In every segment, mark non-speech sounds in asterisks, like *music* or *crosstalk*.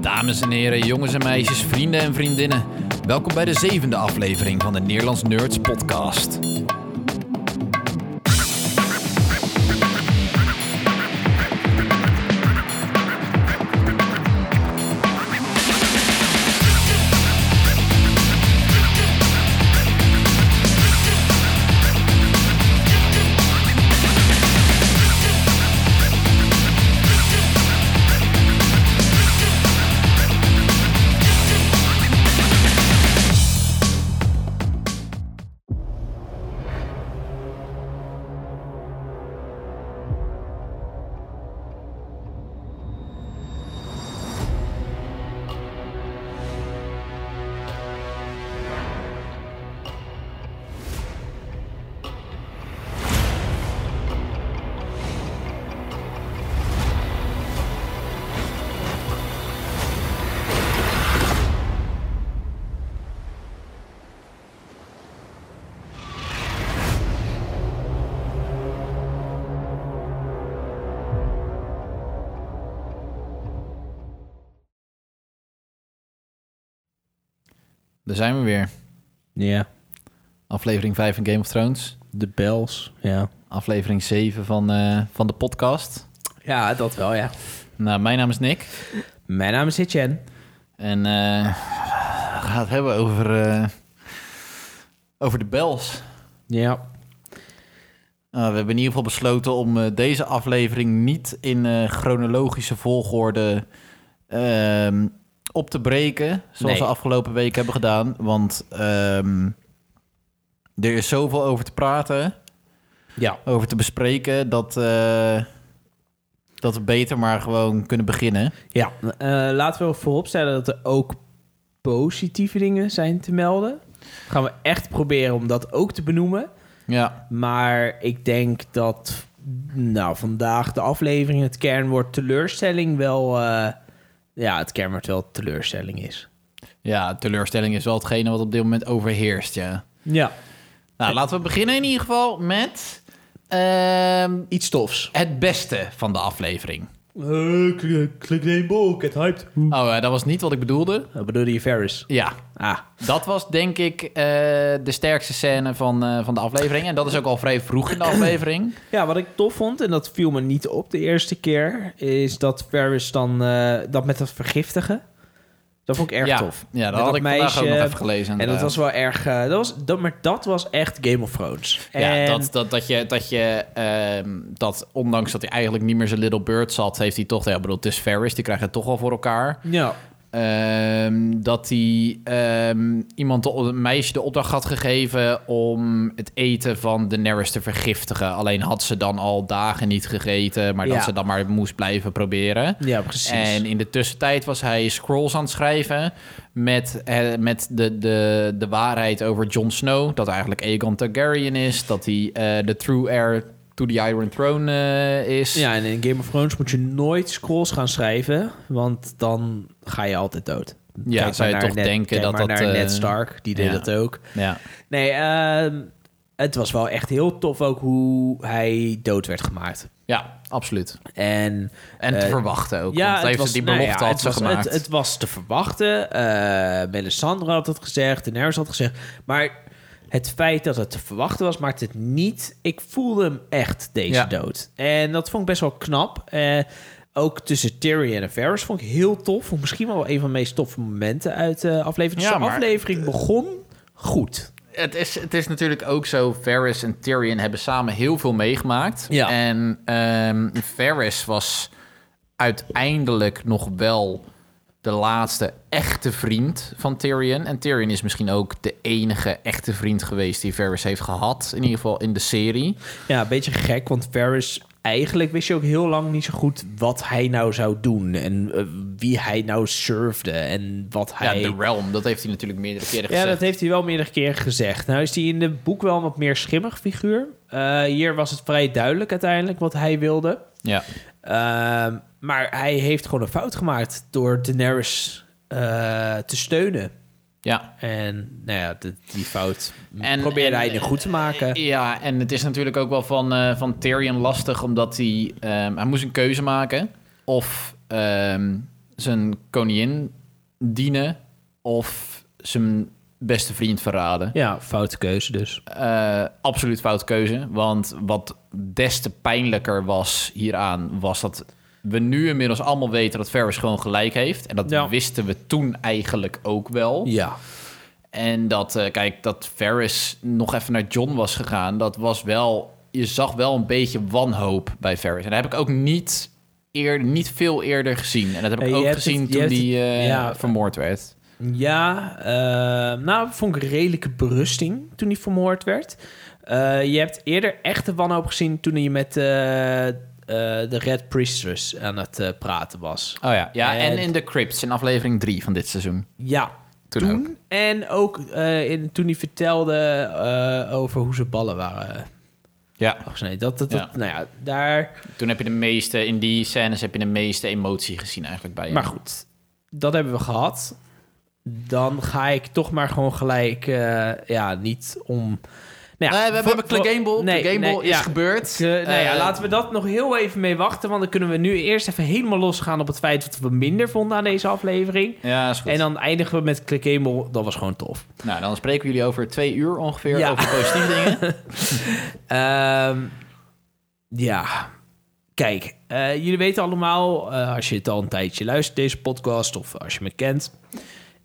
Dames en heren, jongens en meisjes, vrienden en vriendinnen. Welkom bij de zevende aflevering van de Nederlands Nerds podcast. Zijn we weer. Ja, Aflevering 5 van Game of Thrones. de bells. Ja. Aflevering 7 van, eh, van de podcast. ja, dat wel, ja. Nou, mijn naam is Nick. Mijn naam is Etienne. En eh, we gaan het hebben over, eh, over de bells. Ja. Nou, we hebben in ieder geval besloten om deze aflevering niet in chronologische volgorde ehm, op te breken. Zoals Nee. we afgelopen week hebben gedaan. Want ehm, er is zoveel over te praten, Ja. over te bespreken, dat, eh, dat we beter maar gewoon kunnen beginnen. Ja, eh, laten we vooropstellen dat er ook positieve dingen zijn te melden. Gaan we echt proberen om dat ook te benoemen. Ja, Maar ik denk dat nou, vandaag de aflevering het kernwoord teleurstelling wel... eh, ja, het kernwoord wel teleurstelling is. ja, teleurstelling is wel hetgene wat op dit moment overheerst, ja. Ja. Nou, laten we beginnen in ieder geval met ehm, Iets tofs. het beste van de aflevering. Klik één bol, get hyped. Oh, eh, dat was niet wat ik bedoelde. Wat bedoelde je Ferris? Ja, Ah, dat was denk ik eh, de sterkste scène van, eh, van de aflevering. En dat is ook al vrij vroeg in de aflevering. *clears throat* Ja, wat ik tof vond, en dat viel me niet op de eerste keer, is dat Ferris dan eh, dat met dat vergiftigen. Dat vond ik erg ja, tof. Ja, dat Met had dat ik vandaag ook meisje. nog even gelezen. En dat inderdaad. was wel erg. eh, dat was, dat, maar dat was echt Game of Thrones. Ja, En- dat, dat, dat je, dat je ehm, dat ondanks dat hij eigenlijk niet meer zijn Little Bird zat, heeft hij toch, ja, ik bedoel, het is Ferris, die krijgt het toch wel voor elkaar. Ja, Ehm, dat hij ehm, iemand, de, een meisje, de opdracht had gegeven om het eten van Daenerys te vergiftigen. Alleen had ze dan al dagen niet gegeten, maar dat ze dan maar moest blijven proberen. ja, precies. En in de tussentijd was hij scrolls aan het schrijven met, eh, met de, de, de waarheid over Jon Snow. Dat eigenlijk Aegon Targaryen is. Dat hij eh, de true heir to the Iron Throne eh, is. ja, en in Game of Thrones moet je nooit scrolls gaan schrijven, want dan ga je altijd dood. Ja, Kijk zou je toch Ned- denken dat maar dat, naar eh, Ned Stark, die deed ja. dat ook. ja. Nee, ehm, het was wel echt heel tof ook hoe hij dood werd gemaakt. Ja, absoluut. En En te Eh, verwachten ook. Ja, want heeft was, die nou belofte ja, had het, was, gemaakt. het, het was te verwachten. Eh Melisandre had het gezegd, Daenerys had het gezegd. Maar het feit dat het te verwachten was, maakt het niet... Ik voelde hem echt, deze Ja. dood. En dat vond ik best wel knap. Eh, ook tussen Tyrion en Varys vond ik heel tof. Vond misschien wel een van de meest toffe momenten uit de aflevering. Dus Ja, de maar- aflevering begon goed. Het is, het is natuurlijk ook zo, Varys en Tyrion hebben samen heel veel meegemaakt. Ja. En Varys was uiteindelijk nog wel de laatste echte vriend van Tyrion. En Tyrion is misschien ook de enige echte vriend geweest die Varys heeft gehad. In ieder geval in de serie. Ja, een beetje gek, want Varys... Eigenlijk wist je ook heel lang niet zo goed wat hij nou zou doen. En eh, wie hij nou surfde. En wat hij... Ja, de Realm, dat heeft hij natuurlijk meerdere keren gezegd. Ja, dat heeft hij wel meerdere keren gezegd. Nou is hij in het boek wel een wat meer schimmig figuur. Eh, hier was het vrij duidelijk uiteindelijk wat hij wilde. Ja. Ehm, maar hij heeft gewoon een fout gemaakt door Daenerys eh, te steunen. Ja. En nou ja, de- die fout En- probeerde en- hij nu goed te maken. Ja, en het is natuurlijk ook wel van, eh, van Tyrion lastig, omdat hij, ehm, hij moest een keuze maken. Of ehm, zijn koningin dienen of zijn beste vriend verraden. Ja, foute keuze dus. Eh, absoluut fout keuze. Want wat des te pijnlijker was hieraan, was dat we nu inmiddels allemaal weten dat Ferris gewoon gelijk heeft. En dat Ja. wisten we toen eigenlijk ook wel. Ja. En dat, eh, kijk, dat Ferris nog even naar John was gegaan, dat was wel, je zag wel een beetje wanhoop bij Ferris. En dat heb ik ook niet, eer, niet veel eerder gezien. En dat heb ik Eh, ook gezien het- toen die het- eh, ja. vermoord werd. Ja, eh, nou, vond ik een redelijke berusting toen hij vermoord werd. Eh, je hebt eerder echt de wanhoop gezien toen hij met de Red Priestess aan het eh, praten was. Oh ja, ja en, En- in de Crypts in aflevering 3 van dit seizoen. Ja, Toen ook. En ook eh, in, toen hij vertelde eh, over hoe zijn ballen waren Ja, afgesneden. Dat, dat, dat, Ja. Nou ja, daar... toen heb je de meeste, in die scènes heb je de meeste emotie gezien eigenlijk bij hem. Maar goed, dat hebben we gehad. Dan ga ik toch maar gewoon gelijk... eh, ja, niet om... Nou ja, Nee, we, voor- hebben Click voor- Gamble. Nee, is ja. gebeurd. Eh, nou ja, Eh, laten we dat nog heel even mee wachten. Want dan kunnen we nu eerst even helemaal losgaan op het feit wat we minder vonden aan deze aflevering. Ja, is goed. En dan eindigen we met Click Gamble. Dat was gewoon tof. Nou, dan spreken we jullie over twee uur ongeveer Ja. over positieve dingen. *laughs* Ehm, ja, kijk, eh, jullie weten allemaal, eh, als je het al een tijdje luistert, deze podcast, of als je me kent,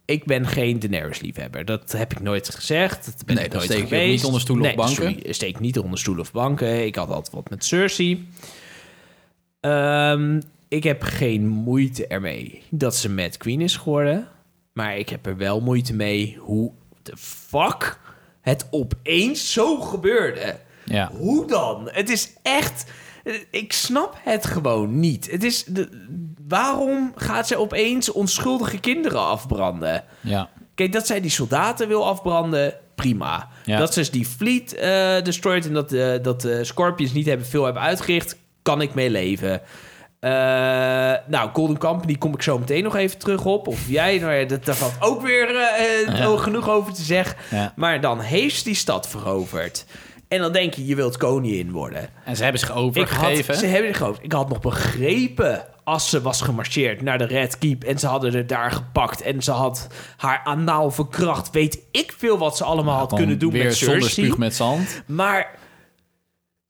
ik ben geen Daenerys-liefhebber. Dat heb ik nooit gezegd. Dat ben Nee, ik dat nooit steek geweest. niet onder stoelen of banken. sorry, steek niet onder stoelen of banken. Ik had altijd wat met Cersei. Ehm, ik heb geen moeite ermee dat ze Mad Queen is geworden. Maar ik heb er wel moeite mee hoe de fuck het opeens zo gebeurde. Ja. Hoe dan? Het is echt. Ik snap het gewoon niet. Het is. De, waarom gaat ze opeens onschuldige kinderen afbranden? Ja. Kijk, dat zij die soldaten wil afbranden, prima. Ja. Dat ze die fleet eh destroyed en dat, de dat de Scorpions niet hebben, veel hebben uitgericht, kan ik mee leven. Eh, nou, Golden Company kom ik zo meteen nog even terug op. Of jij, nou ja, dat, daar valt ook weer eh, eh, Ja. genoeg over te zeggen. Ja. Maar dan heeft ze die stad veroverd. En dan denk je, je wilt koningin worden. En ze hebben zich Ik had, overgegeven. ze hebben zich gehoord. Ik had nog begrepen als ze was gemarcheerd naar de Red Keep en ze hadden er daar gepakt en ze had haar anaal verkracht. Weet ik veel wat ze allemaal had kunnen doen weer met zonder Cersei. spuug met zand. Maar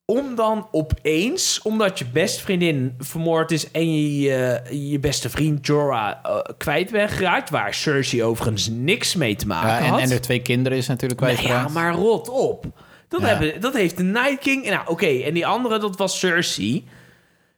om dan opeens, omdat je beste vriendin vermoord is en je je, je beste vriend Jorah eh, kwijt bent geraakt, waar Cersei overigens niks mee te maken Ja, en, had. en er twee kinderen is natuurlijk Nou ja, maar rot op. Dat, Ja. hebben, dat heeft de Night King. Nou, oké. en die andere, dat was Cersei.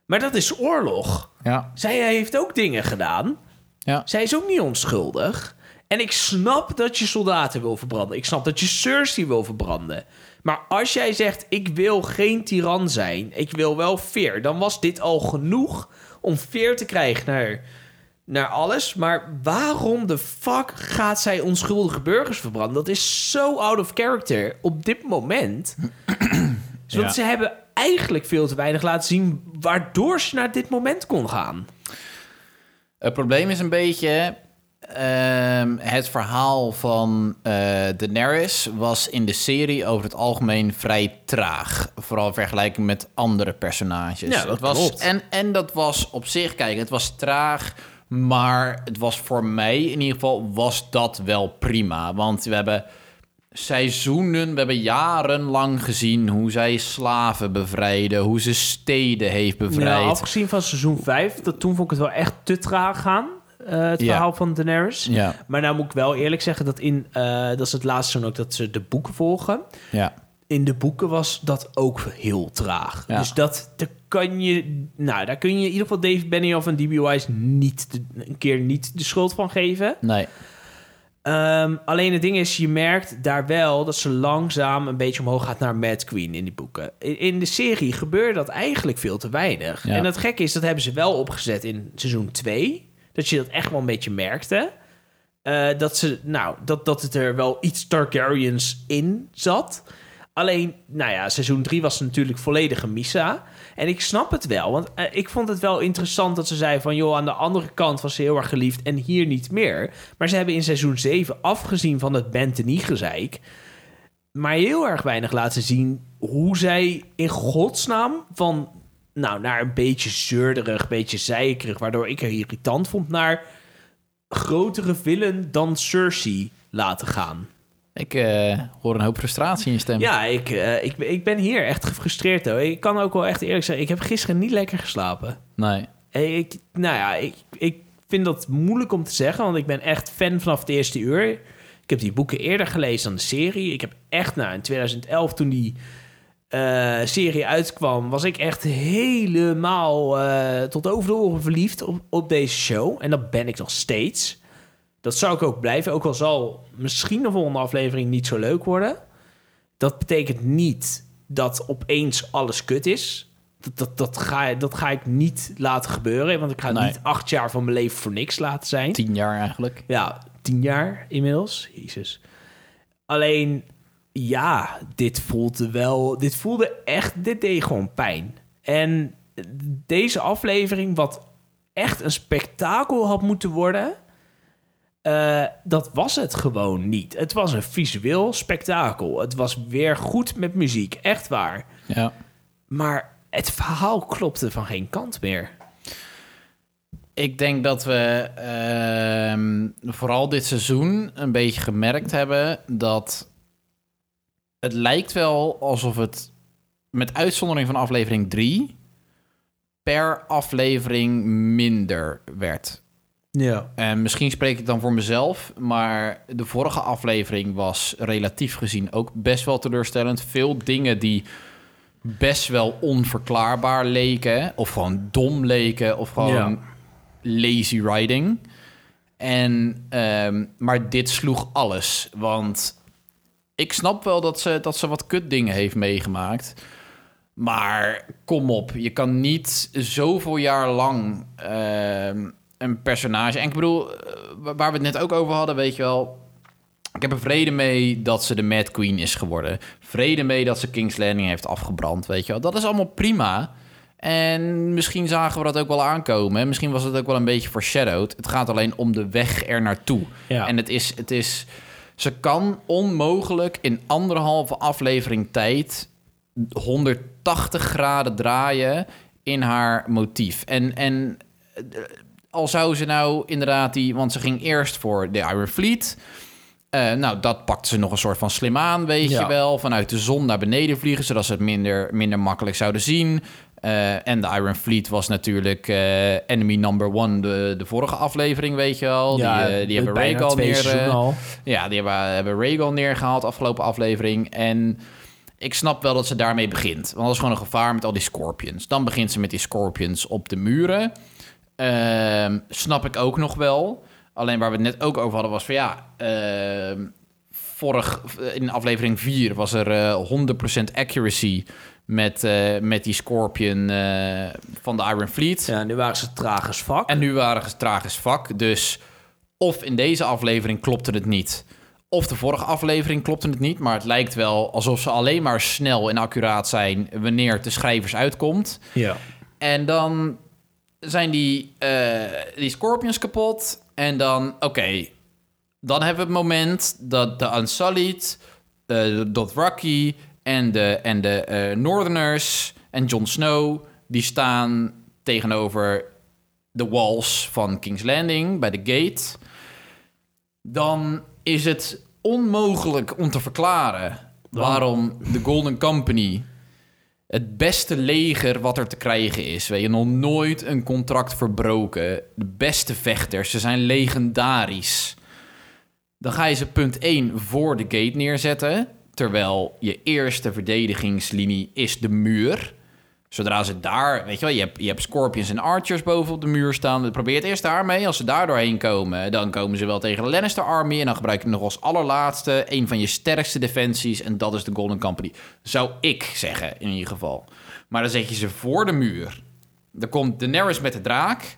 Maar dat is oorlog. Ja. Zij heeft ook dingen gedaan. Ja. Zij is ook niet onschuldig. En ik snap dat je soldaten wil verbranden. Ik snap dat je Cersei wil verbranden. Maar als jij zegt, ik wil geen tiran zijn. Ik wil wel veer. Dan was dit al genoeg om veer te krijgen naar, naar alles. Maar waarom de fuck gaat zij onschuldige burgers verbranden? Dat is zo out of character op dit moment. *clears throat* Want Ja. ze hebben eigenlijk veel te weinig laten zien... waardoor ze naar dit moment kon gaan. Het probleem is een beetje... ehm, het verhaal van eh Daenerys was in de serie over het algemeen vrij traag. Vooral in vergelijking met andere personages. Ja, dat het was, klopt. En, en dat was op zich, kijk, het was traag... Maar het was voor mij in ieder geval was dat wel prima. Want we hebben seizoenen, we hebben jarenlang gezien hoe zij slaven bevrijden, hoe ze steden heeft bevrijd. Ja, afgezien van seizoen 5, dat toen vond ik het wel echt te traag gaan. eh, het verhaal van Daenerys. Ja, Maar nou moet ik wel eerlijk zeggen dat in, eh, dat is het laatste seizoen ook dat ze de boeken volgen. ja. In de boeken was dat ook heel traag. Ja. Dus dat, daar kan je, nou, daar kun je in ieder geval David Benioff en D.B. Wise niet de- een keer niet de schuld van geven. Nee. Ehm, alleen het ding is, je merkt daar wel dat ze langzaam een beetje omhoog gaat naar Mad Queen in die boeken. In, in de serie gebeurde dat eigenlijk veel te weinig. Ja. En het gekke is, dat hebben ze wel opgezet in seizoen 2. Dat je dat echt wel een beetje merkte. Eh, dat, ze, nou, dat, dat het er wel iets Targaryens in zat. Alleen, nou ja, seizoen 3 was natuurlijk volledige missa. En ik snap het wel, want eh, ik vond het wel interessant dat ze zei van... joh, aan de andere kant was ze heel erg geliefd en hier niet meer. Maar ze hebben in seizoen 7 afgezien van het Bentenie-gezeik... maar heel erg weinig laten zien hoe zij in godsnaam van nou, naar een beetje zeurderig, een beetje zeikerig, waardoor ik er irritant vond, naar grotere villain dan Cersei laten gaan. Ik eh, hoor een hoop frustratie in je stem. Ja, ik, eh, ik, ik ben hier echt gefrustreerd. Hoor. Ik kan ook wel echt eerlijk zeggen, ik heb gisteren niet lekker geslapen. Nee. Eh, Ik, nou ja, ik, ik vind dat moeilijk om te zeggen, want ik ben echt fan vanaf het eerste uur. Ik heb die boeken eerder gelezen dan de serie. Ik heb echt, nou, in 2011 toen die serie uitkwam, was ik echt helemaal tot over de oren verliefd op, op deze show. En dat ben ik nog steeds. Dat zou ik ook blijven, ook al zal misschien de volgende aflevering niet zo leuk worden. Dat betekent niet dat opeens alles kut is. Dat, dat, dat, ga, dat ga ik niet laten gebeuren, want ik ga Nee. niet acht jaar van mijn leven voor niks laten zijn. Tien jaar eigenlijk. Ja, tien jaar inmiddels. Jezus. Alleen, ja, dit voelde wel... Dit voelde echt... Dit deed gewoon pijn. En deze aflevering, wat echt een spektakel had moeten worden... eh, dat was het gewoon niet. Het was een visueel spektakel. Het was weer goed met muziek, echt waar. Ja. Maar het verhaal klopte van geen kant meer. Ik denk dat we ehm, vooral dit seizoen een beetje gemerkt hebben dat het lijkt wel alsof het met uitzondering van aflevering 3 per aflevering minder werd. Ja. En misschien spreek ik dan voor mezelf, maar de vorige aflevering was relatief gezien ook best wel teleurstellend. Veel dingen die best wel onverklaarbaar leken, of gewoon dom leken, of gewoon Ja. lazy writing. En, ehm, maar dit sloeg alles, want ik snap wel dat ze, dat ze wat kut dingen heeft meegemaakt. Maar kom op, je kan niet zoveel jaar lang ehm, een personage... En ik bedoel, eh, waar we het net ook over hadden, weet je wel... Ik heb er vrede mee dat ze de Mad Queen is geworden. Vrede mee dat ze King's Landing heeft afgebrand, weet je wel. Dat is allemaal prima. En misschien zagen we dat ook wel aankomen. Misschien was het ook wel een beetje foreshadowed. Het gaat alleen om de weg er naartoe. Ja. En het is, het is... Ze kan onmogelijk in anderhalve aflevering tijd 180 graden draaien in haar motief. En, en eh, al zou ze nou inderdaad die... Want ze ging eerst voor de Iron Fleet... Eh, nou, dat pakte ze nog een soort van slim aan, weet Ja. je wel. Vanuit de zon naar beneden vliegen, zodat ze het minder, minder makkelijk zouden zien. Eh, en de Iron Fleet was natuurlijk eh, enemy number one, de, de vorige aflevering, weet je wel. die, eh, die hebben Rhaegal twee neer... ja, die hebben, hebben Rhaegal neergehaald afgelopen aflevering. En ik snap wel dat ze daarmee begint. Want dat is gewoon een gevaar met al die scorpions. Dan begint ze met die scorpions op de muren. Ehm, snap ik ook nog wel. Alleen waar we het net ook over hadden was van ja... ehm, vorig, in aflevering 4 was er eh 100% accuracy met, eh, met die scorpion eh, van de Iron Fleet. Ja, nu waren ze traag als vak. En nu waren ze traag as fuck. Dus of in deze aflevering klopte het niet. Of de vorige aflevering klopte het niet. Maar het lijkt wel alsof ze alleen maar snel en accuraat zijn wanneer het de schrijvers uitkomt. ja. En dan zijn die, eh, die scorpions kapot. En dan, oké, dan hebben we het moment dat de Unsullied, eh, de Dothraki en de, en de eh, Northerners en Jon Snow... die staan tegenover de walls van King's Landing bij de gate... dan is het onmogelijk om te verklaren... waarom de Golden Company het beste leger wat er te krijgen is. Weet je, nog nooit een contract verbroken. De beste vechters, ze zijn legendarisch. Dan ga je ze punt 1 voor de gate neerzetten. Terwijl je eerste verdedigingslinie is de muur. Zodra ze daar, weet je wel, je hebt, je hebt scorpions en archers boven op de muur staan. Probeer het eerst daarmee. Als ze daar doorheen komen, dan komen ze wel tegen de Lannister Army. En dan gebruik je nog als allerlaatste een van je sterkste defensies. En dat is de Golden Company. Zou ik zeggen, in ieder geval. Maar dan zet je ze voor de muur. Dan komt Daenerys met de draak.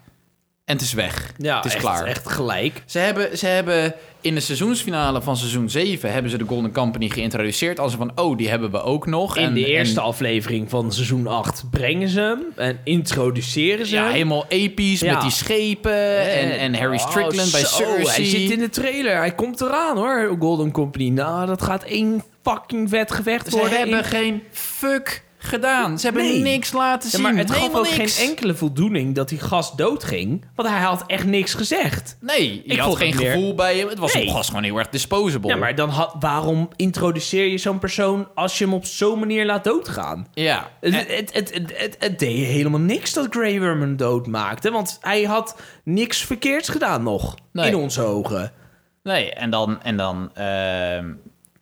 En het is weg. Ja, het is echt, klaar. echt gelijk. Ze hebben, ze hebben in de seizoensfinale van seizoen 7 hebben ze de Golden Company geïntroduceerd als van oh, die hebben we ook nog. In en, de eerste en- aflevering van seizoen 8 brengen ze hem en introduceren ze ja, hem. helemaal episch Ja. met die schepen en, en Harry Oh, Strickland bij zo, Cersei. Hij zit in de trailer. Hij komt eraan hoor, Golden Company. Nou, dat gaat één fucking vet gevecht Ze worden. hebben In- geen fuck gedaan. Ze hebben Nee. niks laten Ja, zien. maar het gaf ook niks. geen enkele voldoening dat die gast doodging. Want hij had echt niks gezegd. Nee, je Ik had geen meer- gevoel bij hem. Het was Nee. op gast gewoon heel erg disposable. Ja, maar dan had, waarom introduceer je zo'n persoon als je hem op zo'n manier laat doodgaan? Ja. Het, En- het, het, het, het, het deed helemaal niks dat Grey Worm hem doodmaakte. Want hij had niks verkeerds gedaan nog. Nee. In onze ogen. Nee, en dan, en dan ehm,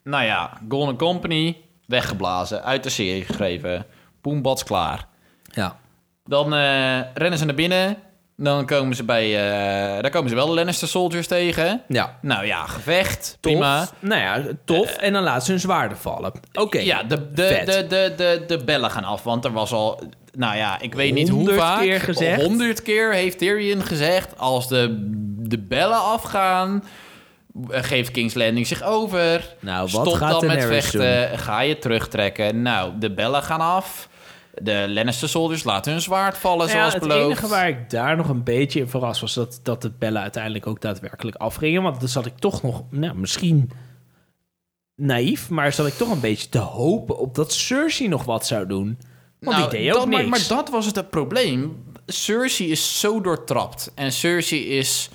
nou ja, Golden Company weggeblazen, uit de serie geschreven. Boembats klaar. Ja. Dan eh, rennen ze naar binnen. Dan komen ze bij, eh, daar komen ze wel de Lannister Soldiers tegen. Ja. Nou ja, gevecht, Tof. prima. Nou ja, tof. en dan laten ze hun zwaarden vallen. Oké. Ja, de, de, vet. de, de, de, de bellen gaan af, want er was al... Nou ja, ik weet niet hoe Honderd vaak. keer gezegd. Honderd keer heeft Tyrion gezegd... als de, de bellen afgaan... eh, geeft King's Landing zich over. Nou, wat Stop gaat dan met vechten. Ga je terugtrekken. Nou, de bellen gaan af. De Lannister soldiers laten hun zwaard vallen, Ja, zoals het beloofd. enige waar ik daar nog een beetje in verrast was dat, dat de bellen uiteindelijk ook daadwerkelijk afgingen. Want dan zat ik toch nog, nou, misschien naïef, maar zat ik toch een beetje te hopen op dat Cersei nog wat zou doen. Want Nou, die deed ook dat, maar, niks. maar dat was het, het probleem. Cersei is zo doortrapt. En Cersei is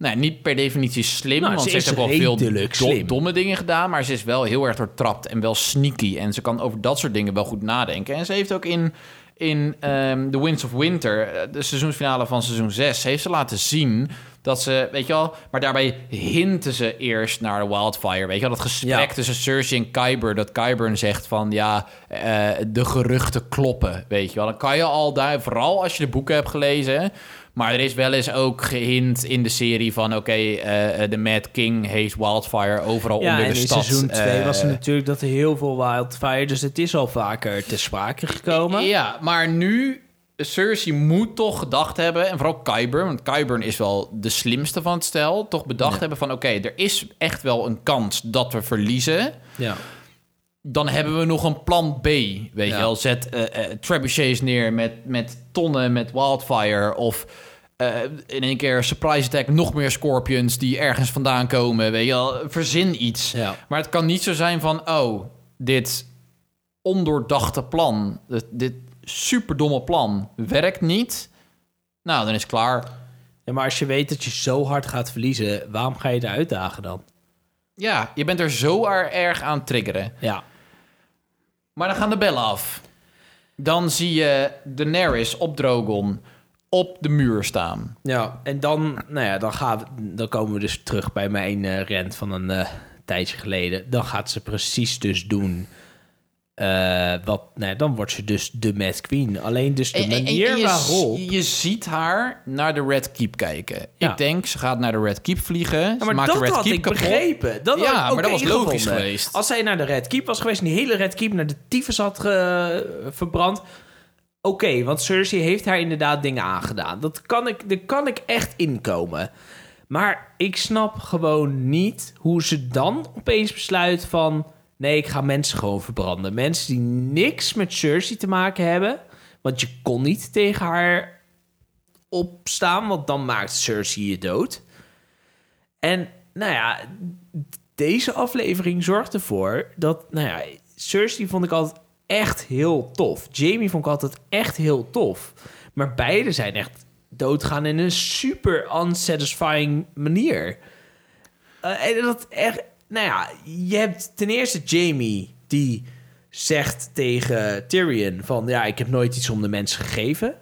nou, niet per definitie slim. Nou, want ze heeft ook wel veel domme dingen gedaan. Maar ze is wel heel erg doortrapt en wel sneaky. En ze kan over dat soort dingen wel goed nadenken. En ze heeft ook in, in ehm, The Winds of Winter, eh, de seizoensfinale van seizoen 6... heeft ze laten zien dat ze, weet je wel... Maar daarbij hinten ze eerst naar de Wildfire. Weet je wel, dat gesprek Ja. tussen Cersei en Kyber... dat Kyber zegt van, ja, eh, de geruchten kloppen, weet je wel. Dan kan je al daar, vooral als je de boeken hebt gelezen... Maar er is wel eens ook gehint in de serie van... oké, eh, de Mad King heeft Wildfire overal ja, onder de in stad. seizoen 2 eh, was er natuurlijk dat er heel veel wildfire, dus het is al vaker te sprake gekomen. Ja, maar nu... Cersei moet toch gedacht hebben, en vooral Qyburn... want Qyburn is wel de slimste van het stel... toch bedacht hebben van... oké, er is echt wel een kans dat we verliezen... Ja. dan hebben we nog een plan B. Weet Ja. je wel, zet eh eh, trebuchets neer met, met tonnen met wildfire. Of eh, in één keer surprise attack, nog meer scorpions die ergens vandaan komen. Weet je wel, verzin iets. Ja. Maar het kan niet zo zijn van, oh, dit ondoordachte plan, dit, dit superdomme plan werkt niet. Nou, dan is het klaar. ja, maar als je weet dat je zo hard gaat verliezen, waarom ga je het uitdagen dan? Ja, je bent er zo er- erg aan triggeren. Ja. Maar dan gaan de bellen af. Dan zie je Daenerys op Drogon op de muur staan. Ja, en dan, nou ja, dan, gaan we, dan komen we dus terug bij mijn eh rent van een eh, tijdje geleden. Dan gaat ze precies dus doen. eh, wat, nou ja, dan wordt ze dus de Mad Queen. Alleen dus de En- en- en manier je, waarop. je ziet haar naar de Red Keep kijken. Ja. Ik denk, ze gaat naar de Red Keep vliegen. Ja, ze maar maakt dat de Red had Keep ik kapot. begrepen. Dat Ja, maar dat was logisch gevonden. geweest. Als zij naar de Red Keep was geweest en die hele Red Keep naar de tyfus had verbrand... Oké, want Cersei heeft haar inderdaad dingen aangedaan. Dat kan ik, daar kan ik echt inkomen. Maar ik snap gewoon niet hoe ze dan opeens besluit van... Nee, ik ga mensen gewoon verbranden. Mensen die niks met Cersei te maken hebben. Want je kon niet tegen haar opstaan, want dan maakt Cersei je dood. En nou ja, deze aflevering zorgt ervoor dat, nou ja, Cersei vond ik altijd echt heel tof. Jamie vond ik altijd echt heel tof. Maar beide zijn echt doodgaan in een super unsatisfying manier. Eh, en dat echt, nou ja, je hebt ten eerste Jamie die zegt tegen Tyrion van, ja, ik heb nooit iets om de mensen gegeven.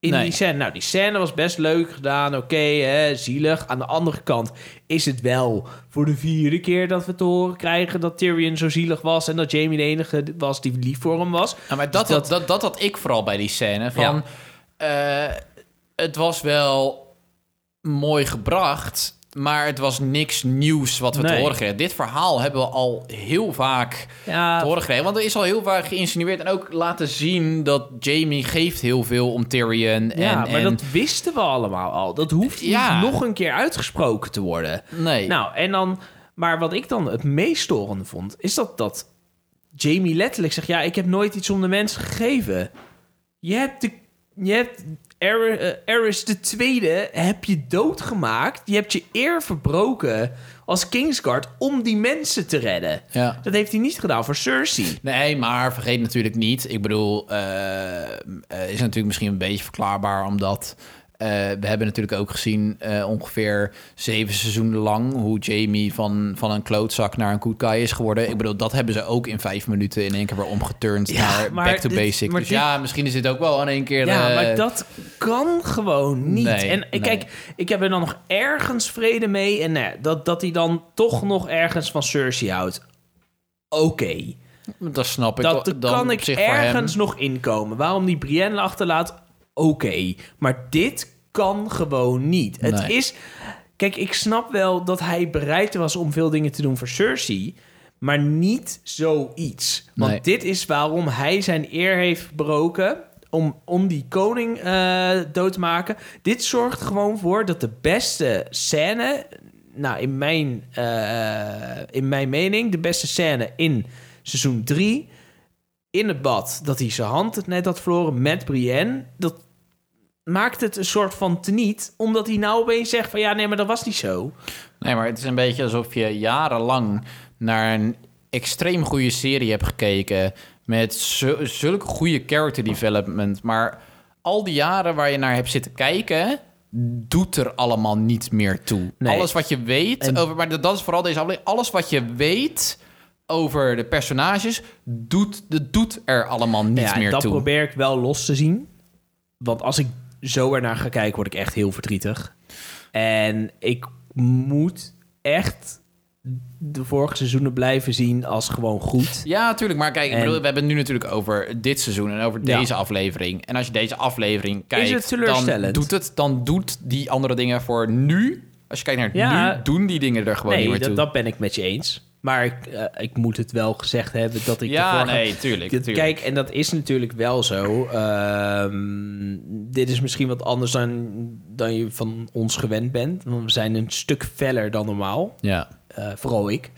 In Nee. die scène. Nou, die scène was best leuk gedaan. Oké, hè, zielig. Aan de andere kant is het wel voor de vierde keer dat we te horen krijgen dat Tyrion zo zielig was en dat Jamie de enige was die lief voor hem was. Ja, maar dat, Dus dat, dat, dat had ik vooral bij die scène. Van, eh, het was wel mooi gebracht, maar het was niks nieuws wat we te horen kregen. Dit verhaal hebben we al heel vaak Ja, te horen gekregen. Want er is al heel vaak geïnsinueerd en ook laten zien dat Jamie geeft heel veel om Tyrion. En, ja maar en, dat wisten we allemaal al. Dat hoeft Ja. niet nog een keer uitgesproken te worden. Nee. Nou, en dan... Maar wat ik dan het meest storende vond... is dat, dat Jamie letterlijk zegt... ja, ik heb nooit iets om de mensen gegeven. Je hebt, de, je hebt Eris de tweede heb je doodgemaakt. Je hebt je eer verbroken als Kingsguard om die mensen te redden. Ja. Dat heeft hij niet gedaan voor Cersei. Nee, maar vergeet natuurlijk niet. Ik bedoel, eh, eh, is natuurlijk misschien een beetje verklaarbaar, omdat eh, we hebben natuurlijk ook gezien eh, ongeveer zeven seizoenen lang hoe Jamie van, van een klootzak naar een good guy is geworden. Ik bedoel, dat hebben ze ook in vijf minuten in één keer weer omgeturnd Ja, naar back to dit- basic. Dus dit- ja, misschien is dit ook wel in één keer. Ja, maar dat kan gewoon niet. Nee, en eh, nee. kijk, ik heb er dan nog ergens vrede mee. En nee, dat, dat hij dan toch nog ergens van Cersei houdt. Oké. dat snap ik. Dat dan kan ik ergens nog inkomen. Waarom die Brienne achterlaat, oké. Maar dit kan gewoon niet. Het is... Kijk, ik snap wel dat hij bereid was om veel dingen te doen voor Cersei... maar niet zoiets. Want Nee. dit is waarom hij zijn eer heeft verbroken... om, om die koning eh, dood te maken. Dit zorgt gewoon voor dat de beste scène... nou, in mijn, eh, in mijn mening... de beste scène in seizoen 3 in het bad dat hij zijn hand het net had verloren met Brienne. Dat maakt het een soort van teniet, omdat hij nou opeens zegt van ja, nee, maar dat was niet zo. Nee, maar het is een beetje alsof je jarenlang naar een extreem goede serie hebt gekeken. Met zu- zulke goede character development. Maar al die jaren waar je naar hebt zitten kijken. doet er allemaal niet meer toe. Nee. Alles wat je weet En- over. Maar dat dat is vooral deze aflevering. Alles wat je weet over de personages. doet, dat doet er allemaal niet ja, meer dat toe. probeer ik wel los te zien. Want als ik zo ernaar ga kijken, word ik echt heel verdrietig. En ik moet echt de vorige seizoenen blijven zien als gewoon goed. Ja, tuurlijk. Maar kijk, ik En- bedoel, we hebben het nu natuurlijk over dit seizoen en over Ja. deze aflevering. En als je deze aflevering kijkt, dan doet het, dan doet die andere dingen voor nu. Als je kijkt naar Ja. nu, doen die dingen er gewoon niet Nee, meer toe. dat, dat ben ik met je eens. Maar ik, eh, ik moet het wel gezegd hebben dat ik ja, nee, tuurlijk. Tuurlijk. Kijk, en dat is natuurlijk wel zo. Ehm, dit is misschien wat anders dan, dan je van ons gewend bent. Want we zijn een stuk feller dan normaal. ja. Eh, vooral ik,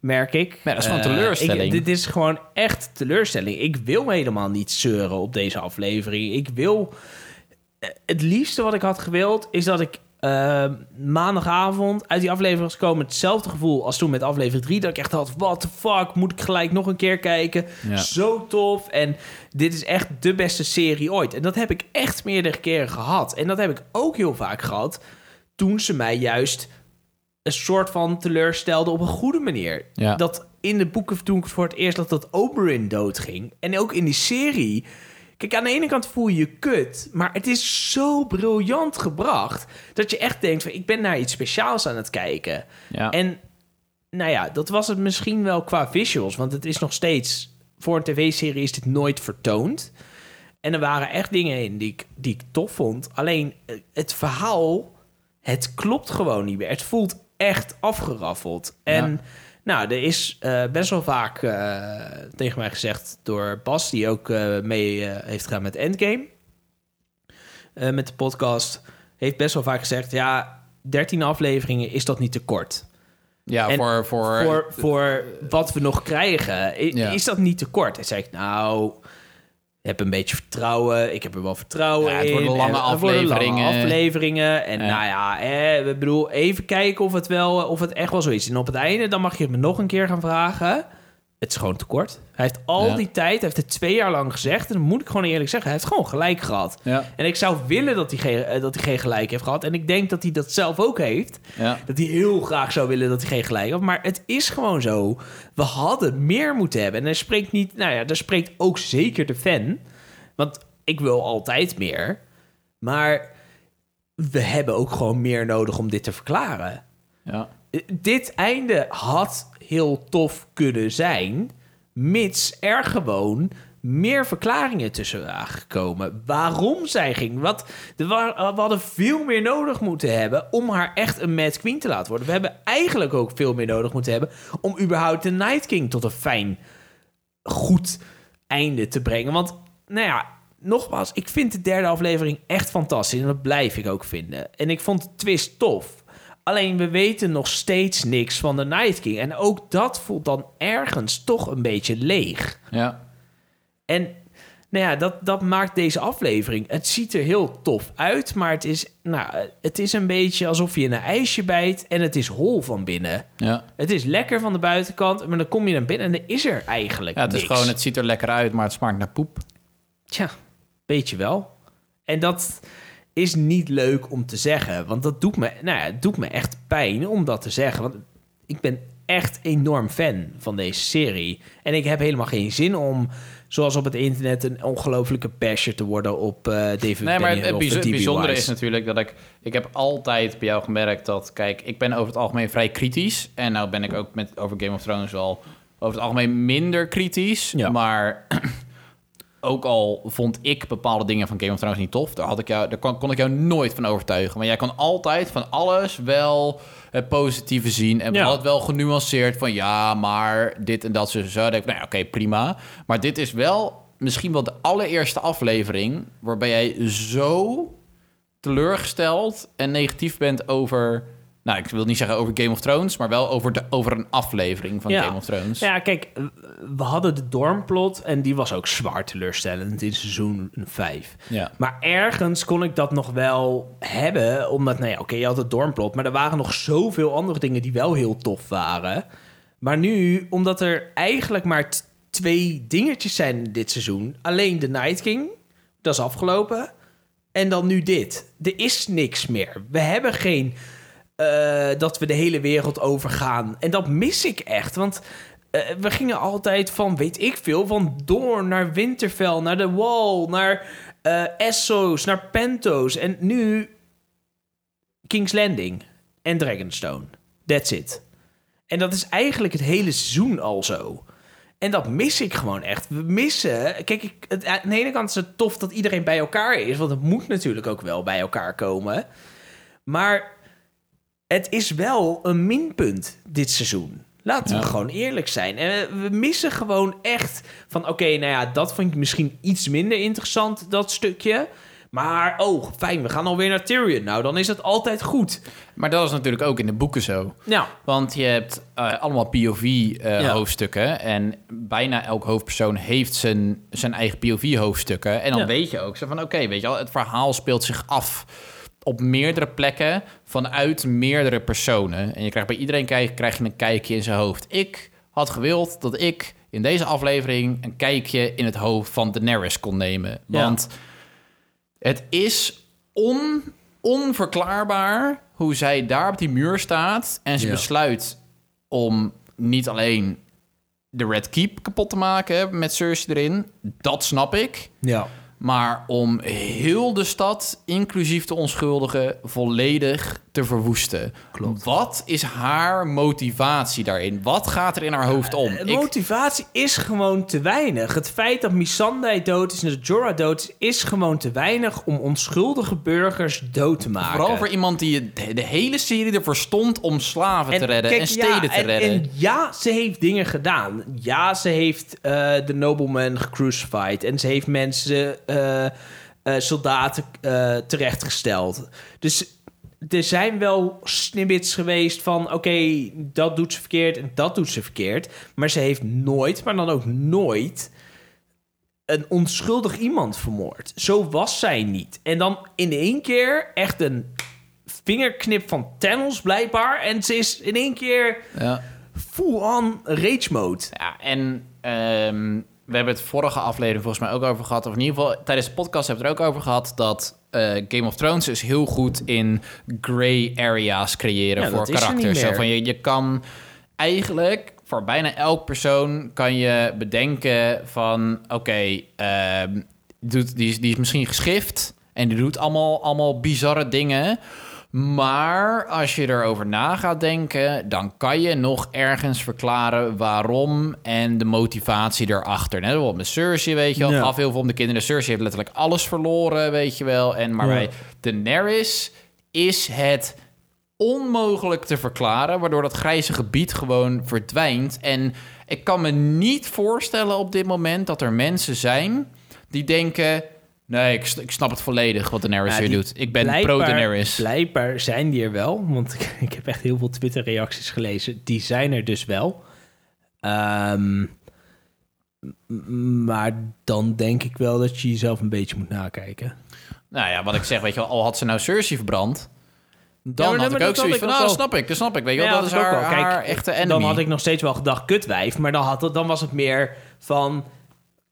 merk ik. Ja, dat is gewoon Eh, teleurstelling. ik- dit is gewoon echt teleurstelling. Ik wil helemaal niet zeuren op deze aflevering. Ik wil... Het liefste wat ik had gewild is dat ik eh, maandagavond uit die aflevering was gekomen... hetzelfde gevoel als toen met aflevering 3. Dat ik echt had, what the fuck, moet ik gelijk nog een keer kijken. Ja. Zo tof. En dit is echt de beste serie ooit. En dat heb ik echt meerdere keren gehad. En dat heb ik ook heel vaak gehad toen ze mij juist een soort van teleurstelde op een goede manier. Ja. Dat in de boeken toen ik voor het eerst dat dat Oberyn doodging. En ook in die serie. Kijk, aan de ene kant voel je je kut. Maar het is zo briljant gebracht. Dat je echt denkt van ik ben naar iets speciaals aan het kijken. Ja. En nou ja, dat was het misschien wel qua visuals. Want het is nog steeds... Voor een tv-serie is dit nooit vertoond. En er waren echt dingen in die ik, die ik tof vond. Alleen eh, het verhaal, het klopt gewoon niet meer. Het voelt echt afgeraffeld. En Ja. Nou, er is eh, best wel vaak eh, tegen mij gezegd door Bas... die ook eh, mee heeft gedaan met Endgame. met de podcast. Heeft best wel vaak gezegd... ja, 13 afleveringen is dat niet te kort ja, en voor... voor, voor, voor wat we nog krijgen, Ja. is dat niet te kort? En zei ik, nou, heb een beetje vertrouwen. Ik heb er wel vertrouwen Ja, het in. worden lange En het worden lange afleveringen. afleveringen. En Ja. nou ja, eh, we bedoel, even kijken of het, wel, of het echt wel zo is. En op het einde, dan mag je het me nog een keer gaan vragen. Het is gewoon te kort. Hij heeft al Ja. die tijd, hij heeft het twee jaar lang gezegd. En dan moet ik gewoon eerlijk zeggen, hij heeft gewoon gelijk gehad. ja, En ik zou willen dat hij geen, eh, dat hij geen gelijk heeft gehad. En ik denk dat hij dat zelf ook heeft. ja. Dat hij heel graag zou willen dat hij geen gelijk had. Maar het is gewoon zo. We hadden meer moeten hebben. En er spreekt niet... Nou ja, daar spreekt ook zeker de fan. Want ik wil altijd meer. Maar we hebben ook gewoon meer nodig om dit te verklaren. ja. Eh, Dit einde had heel tof kunnen zijn... mits er gewoon meer verklaringen tussen waren gekomen. Waarom zij ging. Wat, er wa- we hadden veel meer nodig moeten hebben... om haar echt een Mad Queen te laten worden. We hebben eigenlijk ook veel meer nodig moeten hebben... om überhaupt de Night King tot een fijn, goed einde te brengen. Want, nou ja, nogmaals... ik vind de derde aflevering echt fantastisch... en dat blijf ik ook vinden. En ik vond de twist tof... Alleen we weten nog steeds niks van de Night King. En ook dat voelt dan ergens toch een beetje leeg. ja. En Nou ja, dat, dat maakt deze aflevering. Het ziet er heel tof uit, maar het is, nou, het is een beetje alsof je in een ijsje bijt en het is hol van binnen. Ja. Het is lekker van de buitenkant, maar dan kom je naar binnen en er is er eigenlijk Ja, het is gewoon, het ziet er lekker uit, maar het smaakt naar poep. Tja, weet je wel. En dat is niet leuk om te zeggen, want dat doet me, nou ja, het doet me echt pijn om dat te zeggen. Want ik ben echt enorm fan van deze serie. En ik heb helemaal geen zin om, zoals op het internet, een ongelofelijke basher te worden op eh David Nee, maar het, DB bijzondere is natuurlijk dat ik... Ik heb altijd bij jou gemerkt dat... Kijk, ik ben over het algemeen vrij kritisch. En nou ben ik ook met, over Game of Thrones wel over het algemeen minder kritisch. Ja. Maar *clears throat* ook al vond ik bepaalde dingen van Game of Thrones niet tof... daar, had ik jou, daar kon, kon ik jou nooit van overtuigen. Maar jij kon altijd van alles wel het positieve zien. En Ja. altijd wel genuanceerd van... Ja, maar dit en dat, zo, zo. Dan denk ik, nou ja, oké, prima. Maar dit is wel misschien wel de allereerste aflevering... waarbij jij zo teleurgesteld en negatief bent over... Nou, ik wil niet zeggen over Game of Thrones... maar wel over, de, over een aflevering van Ja. Game of Thrones. Ja, kijk, we hadden de Dormplot en die was ook zwaar teleurstellend in seizoen 5. Ja. Maar ergens kon ik dat nog wel hebben, omdat, nou ja, oké, je had het Dormplot, maar er waren nog zoveel andere dingen die wel heel tof waren. Maar nu, omdat er eigenlijk maar twee dingetjes zijn dit seizoen, alleen de Night King, dat is afgelopen, en dan nu dit. Er is niks meer. We hebben geen eh, dat we de hele wereld overgaan. En dat mis ik echt, want eh, we gingen altijd van, weet ik veel, van Doorn naar Winterfell, naar de Wall, naar eh, Essos, naar Pentos. En nu King's Landing en Dragonstone. That's it. En dat is eigenlijk het hele seizoen al zo. En dat mis ik gewoon echt. We missen... Kijk, ik, het, aan de ene kant is het tof dat iedereen bij elkaar is. Want het moet natuurlijk ook wel bij elkaar komen. Maar het is wel een minpunt dit seizoen. Laten we Ja. gewoon eerlijk zijn. En we missen gewoon echt van... Oké, nou ja, dat vind ik misschien iets minder interessant, dat stukje. Maar, oh, fijn, we gaan alweer naar Tyrion. Nou, dan is het altijd goed. Maar dat is natuurlijk ook in de boeken zo. Nou, Want je hebt eh, allemaal Ja. POV-hoofdstukken. en bijna elk hoofdpersoon heeft zijn, zijn eigen POV-hoofdstukken. En dan Ja. weet je ook zo van... oké, weet je wel, het verhaal speelt zich af op meerdere plekken... vanuit meerdere personen. En je krijgt bij iedereen krijg, krijg je een kijkje in zijn hoofd. Ik had gewild dat ik in deze aflevering... een kijkje in het hoofd van Daenerys kon nemen. Ja. Want het is on, onverklaarbaar hoe zij daar op die muur staat en ze Ja. besluit om niet alleen de Red Keep kapot te maken met Cersei erin. Dat snap ik. ja. Maar om heel de stad, inclusief de onschuldigen, volledig te verwoesten. Klopt. Wat is haar motivatie daarin? Wat gaat er in haar hoofd om? Ik- motivatie is gewoon te weinig. Het feit dat Missandei dood is en dat Jorah dood is... is gewoon te weinig om onschuldige burgers dood te maken. Vooral voor iemand die de, hele serie ervoor stond om slaven te redden kijk, en steden ja, te en- redden. En ja, ze heeft dingen gedaan. Ja, ze heeft eh, de nobleman gecrucified. En ze heeft mensen, soldaten eh, terechtgesteld. Dus er zijn wel snippets geweest van... oké, dat doet ze verkeerd en dat doet ze verkeerd. Maar ze heeft nooit, maar dan ook nooit... een onschuldig iemand vermoord. Zo was zij niet. En dan in één keer echt een vingerknip van Thanos blijkbaar... en ze is in één keer ja. full-on rage mode. Ja, en ehm, we hebben het vorige aflevering volgens mij ook over gehad. Of in ieder geval tijdens de podcast hebben we het er ook over gehad. Dat eh, Game of Thrones is heel goed in gray areas creëren Ja, voor er karakters. Zo van je, je kan eigenlijk voor bijna elk persoon kan je bedenken van oké, ehm, doet- die, is, die is misschien geschift en die doet allemaal, allemaal bizarre dingen. Maar als je erover na gaat denken, dan kan je nog ergens verklaren waarom en de motivatie erachter. Net bijvoorbeeld met Cersei, weet je wel, Ja. gaf heel veel om de kinderen. Cersei heeft letterlijk alles verloren, weet je wel. En maar Ja. bij Daenerys is het onmogelijk te verklaren, waardoor dat grijze gebied gewoon verdwijnt. En ik kan me niet voorstellen op dit moment dat er mensen zijn die denken... Nee, ik, ik snap het volledig wat Daenerys Ja, hier doet. Ik ben pro-Daenerys. Blijkbaar zijn die er wel, want ik, *laughs* ik heb echt heel veel Twitter-reacties gelezen. Die zijn er dus wel. Ehm, Maar dan denk ik wel dat je jezelf een beetje moet nakijken. Nou ja, wat ik zeg, weet je wel, al had ze nou Cersei verbrand... Dan maar- had maar ik ook dat zoiets van, nou, wel. snap ik, dat snap ik. Weet je Ja, wel, dat is haar, wel. Kijk, haar echte enemy. Dan had ik nog steeds wel gedacht kutwijf. Maar dan, had het, dan was het meer van...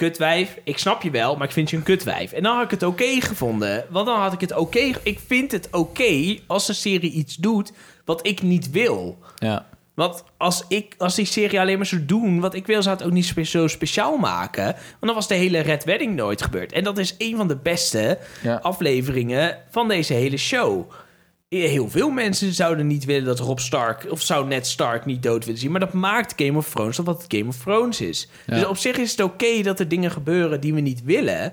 Kutwijf, ik snap je wel, maar ik vind je een kutwijf. En dan had ik het oké gevonden. Want dan had ik het oké... ik vind het oké als een serie iets doet wat ik niet wil. Ja. Want als, ik, als die serie alleen maar zou doen wat ik wil, zou het ook niet spe- zo speciaal maken. Want dan was de hele Red Wedding nooit gebeurd. En dat is een van de beste Ja. afleveringen van deze hele show. Heel veel mensen zouden niet willen dat Rob Stark of zou Ned Stark niet dood willen zien. Maar dat maakt Game of Thrones tot wat het Game of Thrones is. Ja. Dus op zich is het oké dat er dingen gebeuren die we niet willen.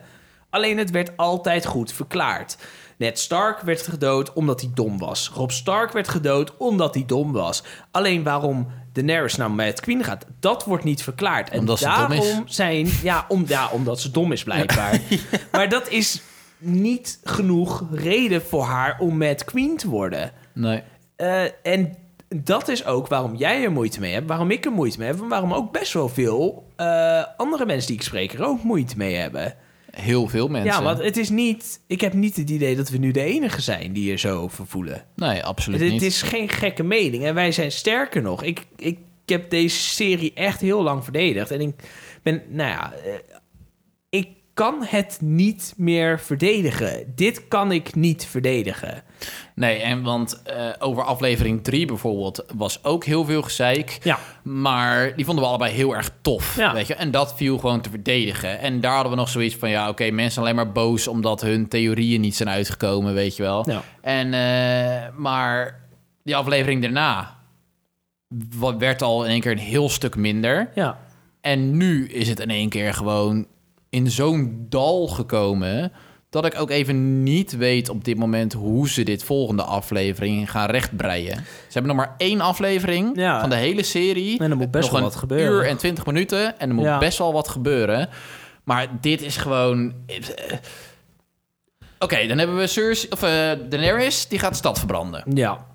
Alleen het werd altijd goed verklaard. Ned Stark werd gedood omdat hij dom was. Rob Stark werd gedood omdat hij dom was. Alleen waarom Daenerys nou met Queen gaat, dat wordt niet verklaard. En Omdat ze dom daarom is. zijn... Ja, om, ja, omdat ze dom is blijkbaar. *laughs* Maar dat is niet genoeg reden voor haar om met Queen te worden. Nee. Eh, en dat is ook waarom jij er moeite mee hebt, waarom ik er moeite mee heb... en waarom ook best wel veel eh, andere mensen die ik spreek er ook moeite mee hebben. Heel veel mensen. Ja, want het is niet... Ik heb niet het idee dat we nu de enige zijn die er zo over voelen. Nee, absoluut Het, niet. het is geen gekke mening. En wij zijn sterker nog. Ik, ik, ik heb deze serie echt heel lang verdedigd. En ik ben, nou ja, eh, ik kan het niet meer verdedigen. Dit kan ik niet verdedigen. Nee, en want eh, over aflevering 3 bijvoorbeeld was ook heel veel gezeik. Ja. Maar die vonden we allebei heel erg tof. Ja. Weet je? En dat viel gewoon te verdedigen. En daar hadden we nog zoiets van: ja, oké, mensen alleen maar boos omdat hun theorieën niet zijn uitgekomen, weet je wel. Ja. En, eh, maar die aflevering daarna werd al in één keer een heel stuk minder. Ja. En nu is het in één keer gewoon in zo'n dal gekomen. Dat ik ook even niet weet op dit moment hoe ze dit volgende aflevering gaan rechtbreien. Ze hebben nog maar één aflevering Ja. van de hele serie. En er moet best nog wel een wat gebeuren. uur en twintig minuten. En er moet Ja. best wel wat gebeuren. Maar dit is gewoon... eh, Oké, dan hebben we Cersei, of, eh, Daenerys. Die gaat de stad verbranden. Ja.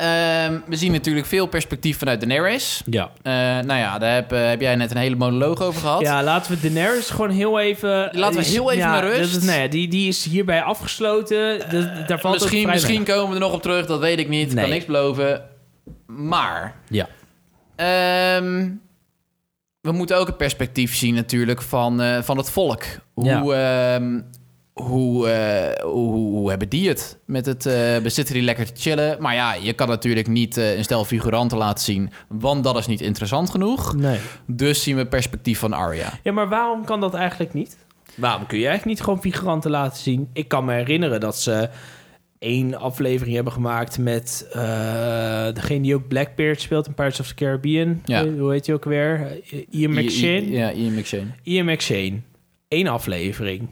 Ehm, we zien natuurlijk veel perspectief vanuit Daenerys. Ja. Eh, nou ja, daar heb, eh, heb jij net een hele monoloog over gehad. Ja, laten we Daenerys gewoon heel even... Laten we heel even ja, naar rust. dat nee, die, die is hierbij afgesloten. Daar valt misschien misschien komen we er nog op terug, dat weet ik niet. Ik Nee. kan niks beloven. Maar Ja. ehm, we moeten ook het perspectief zien natuurlijk van, eh, van het volk. Hoe, ehm, hoe, eh, hoe, hoe hebben die het met het eh bezitten die lekker te chillen? Maar ja, je kan natuurlijk niet eh, een stel figuranten laten zien, want dat is niet interessant genoeg. Nee. Dus zien we het perspectief van Arya. Ja, maar waarom kan dat eigenlijk niet? Waarom kun je eigenlijk niet gewoon figuranten laten zien? Ik kan me herinneren dat ze één aflevering hebben gemaakt met eh, degene die ook Blackbeard speelt in Pirates of the Caribbean. Ja. Hoe- heet hij ook weer? Ian McShane. I- I- Ja, Ian McShane. Ian McShane. Eén aflevering.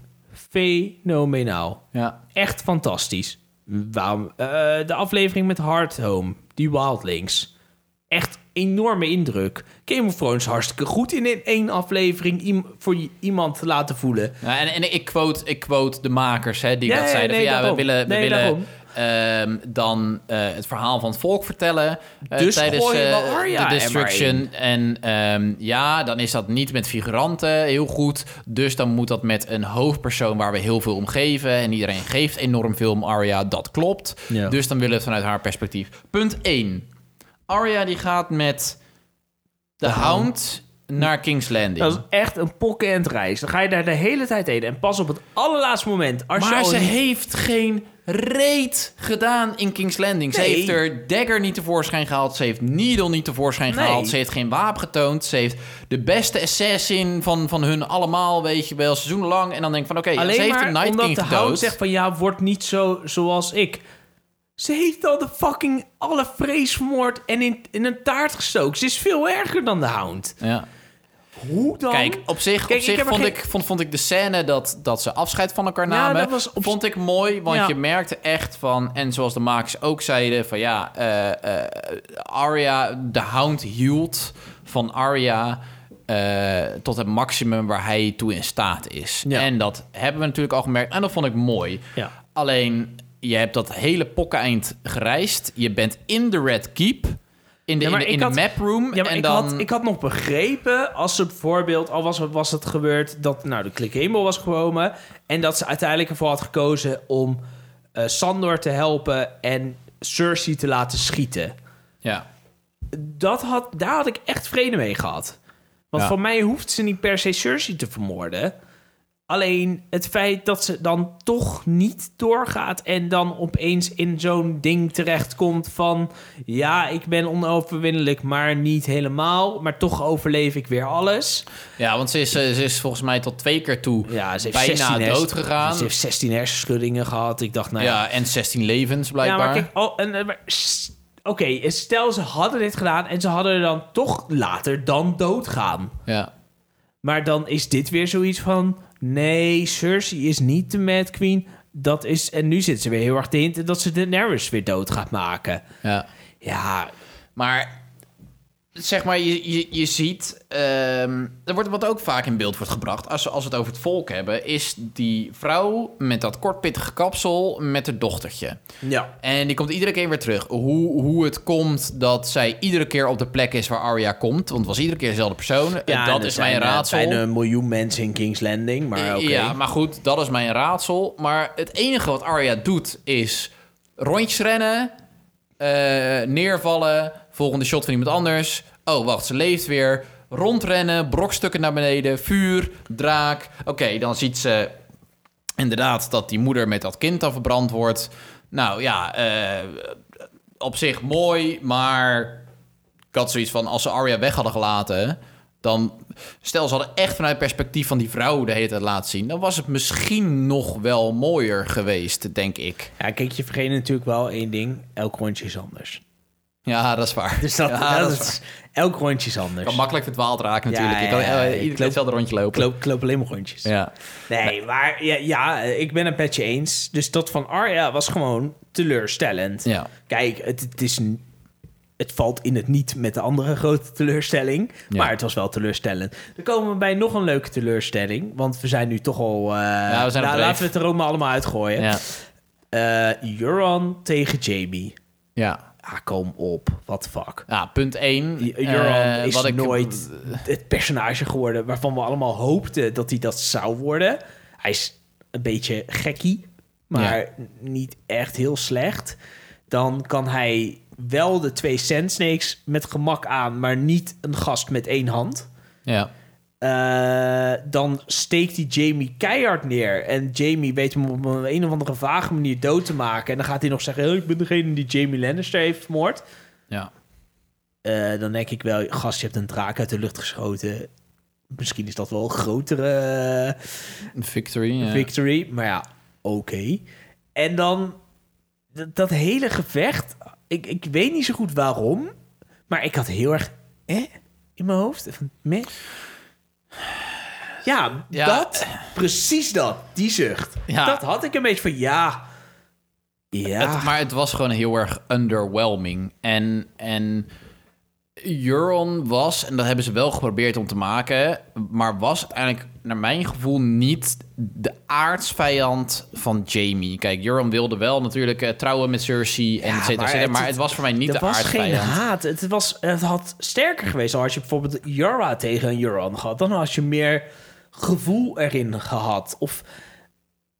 Fenomenaal. Ja. Echt fantastisch. Waarom? eh, de aflevering met Hardhome, die Wildlings. Echt enorme indruk. Game of Thrones hartstikke goed in in één aflevering voor iemand te laten voelen. Nou, en, en ik, quote, ik quote de makers hè, die Ja, dat ja, zeiden. nee, van, ja, we willen, we Nee, willen daarom. Ehm, dan eh, het verhaal van het volk vertellen eh, Dus tijdens eh, de destruction. En ehm, ja, dan is dat niet met figuranten heel goed. Dus dan moet dat met een hoofdpersoon waar we heel veel om geven. En iedereen geeft enorm veel om Arya. Dat klopt. Ja. Dus dan willen we het vanuit haar perspectief. Punt 1. Arya die gaat met de, De Hound, Hound. naar King's Landing. Dat is echt een pokken reis. Dan ga je daar de hele tijd heen. En pas op het allerlaatste moment. Als je Maar al ze heeft geen reet gedaan in King's Landing. Ze heeft er Dagger niet tevoorschijn gehaald. Ze heeft Needle niet tevoorschijn Nee. gehaald. Ze heeft geen wapen getoond. Ze heeft de beste assassin van, van hun allemaal, weet je wel, seizoenenlang. En dan denk ik van, oké, ze heeft de Night omdat King de gedood. hout zegt van ja, word niet zo zoals ik. Ze heeft al de fucking alle vrees vermoord en in, in een taart gestoken. Ze is veel erger dan de hound. Ja. Hoe dan? Kijk, op zich, Kijk, op zich vond, geen- ik, vond, vond ik de scène dat, dat ze afscheid van elkaar Ja, namen... dat was op- vond ik mooi, want Ja. je merkte echt van... en zoals de makers ook zeiden, van ja... eh, eh, Arya, de Hound hield van Arya... eh, tot het maximum waar hij toe in staat is. Ja. En dat hebben we natuurlijk al gemerkt. En dat vond ik mooi. Alleen, je hebt dat hele pokkeneind gereisd. Je bent in de Red Keep. In de, Ja, in de, in ik de had- map room. Ja, maar en ik, dan, had, ik had nog begrepen als ze bijvoorbeeld, al was, was het gebeurd dat nou, de Click Hemel was gekomen en dat ze uiteindelijk ervoor had gekozen om eh, Sandor te helpen en Cersei te laten schieten. ja. Dat had, daar had ik echt vrede mee gehad. Want Ja. voor mij hoeft ze niet per se Cersei te vermoorden. Alleen het feit dat ze dan toch niet doorgaat en dan opeens in zo'n ding terechtkomt van... ja, ik ben onoverwinnelijk, maar niet helemaal. Maar toch overleef ik weer alles. ja, want ze is, eh, ze is volgens mij tot twee keer toe Ja, ze heeft bijna 16 hersen- dood gegaan. Ze heeft 16 hersenschuddingen gehad. Ik dacht, nou ja... ja, en 16 levens blijkbaar. Ja, maar kijk, oh, en, maar s- oké, stel ze hadden dit gedaan... en ze hadden er dan toch later dan doodgaan. ja. Maar dan is dit weer zoiets van... Nee, Cersei is niet de Mad Queen. Dat is... En nu zit ze weer heel erg te hinten dat ze Daenerys weer dood gaat maken. ja. Ja, Maar zeg maar, je, je, je ziet, ehm, er wordt wat ook vaak in beeld wordt gebracht, als we, als we het over het volk hebben, is die vrouw met dat kortpittige kapsel met haar dochtertje. ja. En die komt iedere keer weer terug. Hoe, hoe het komt dat zij iedere keer op de plek is waar Arya komt, want het was iedere keer dezelfde persoon. ja dat is zijn, mijn eh, raadsel. Er zijn een miljoen mensen in King's Landing, maar. Ja, maar goed, dat is mijn raadsel. Maar het enige wat Arya doet is rondjes rennen, eh, neervallen, volgende shot van iemand anders. Oh, wacht, ze leeft weer. Rondrennen, brokstukken naar beneden, vuur, draak. Oké, dan ziet ze inderdaad dat die moeder met dat kind dan verbrand wordt. Nou ja, eh, op zich mooi, maar ik had zoiets van als ze Arya weg hadden gelaten, dan stel ze hadden echt vanuit het perspectief van die vrouw de hele laten zien, dan was het misschien nog wel mooier geweest, denk ik. Ja, kijk, je vergeet natuurlijk wel één ding. Elk rondje is anders. Ja, dat is waar. Dus dat, ja, dat dat is is, elk rondje is anders. kan makkelijk verdwaald raken Ja, natuurlijk. je kan ja, ja, eh, ik iedere loop- keer hetzelfde rondje Ik lopen. loop, ik loop alleen maar rondjes. Ja. Nee, maar ja, ja, ik ben het met je eens. Dus dat van Arya was gewoon teleurstellend. Ja. Kijk, het, het is... een- Het valt in het niet met de andere grote teleurstelling. Ja. Maar het was wel teleurstellend. Dan komen we bij nog een leuke teleurstelling. Want we zijn nu toch al... eh, we zijn nou, laten we het er ook maar allemaal uitgooien. Ja. Eh, Euron tegen Jamie. ja. Ah, kom op. The fuck. Ja, punt 1. Euron is nooit het personage geworden waarvan we allemaal hoopten dat hij dat zou worden. Hij is een beetje gekkie, maar Ja. niet echt heel slecht. Dan kan hij wel de twee Sand Snakes met gemak aan, maar niet een gast met één hand. Ja. Eh, dan steekt hij Jamie keihard neer. En Jamie weet hem op een, een of andere vage manier dood te maken. En dan gaat hij nog zeggen: "Oh, Ik ben degene die Jamie Lannister heeft vermoord. Ja. Eh, dan denk ik wel, gast, je hebt een draak uit de lucht geschoten. Misschien is dat wel een grotere eh, Victory. victory. Maar ja, oké. En dan dat, dat hele gevecht. Ik, ik weet niet zo goed waarom. Maar ik had heel erg eh, in mijn hoofd. Van, meh. Ja, Ja. dat. Precies dat. Die zucht. Ja. Dat had ik een beetje van ja. Ja. Het, maar het was gewoon heel erg underwhelming. En, en Euron was, en dat hebben ze wel geprobeerd om te maken, maar was uiteindelijk, naar mijn gevoel, niet de aardsvijand van Jamie. Kijk, Euron wilde wel natuurlijk eh, trouwen met Cersei en Ja, et cetera, et maar cetera, het- maar het was voor mij niet de was geen aardsvijand. haat. Het, was, het had sterker geweest als je bijvoorbeeld Yara tegen Euron had. Dan had je meer gevoel erin gehad. Of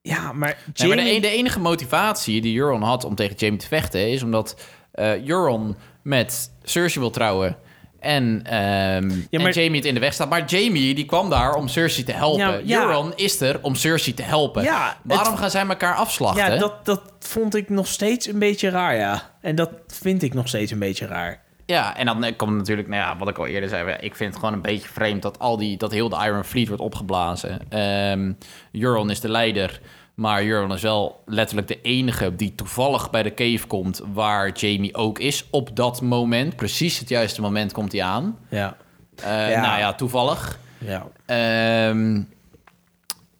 ja, maar Nee, Jamie... maar de, e- de enige motivatie die Euron had om tegen Jamie te vechten... is omdat eh Euron met Cersei wil trouwen... En, ehm, Ja, maar- en Jamie het in de weg staat. Maar Jamie die kwam daar om Cersei te helpen. Ja, ja. Euron is er om Cersei te helpen. Ja, Waarom het- gaan zij elkaar afslachten? ja, dat, dat vond ik nog steeds een beetje raar, ja. En dat vind ik nog steeds een beetje raar. Ja, en dan eh, komt natuurlijk, nou ja, wat ik al eerder zei, ik vind het gewoon een beetje vreemd dat al die, dat heel de Iron Fleet wordt opgeblazen. Ehm Euron is de leider, maar Euron is wel letterlijk de enige die toevallig bij de cave komt waar Jamie ook is op dat moment. Precies het juiste moment komt hij aan. Ja, Ja. Nou ja, toevallig. ja. Ehm,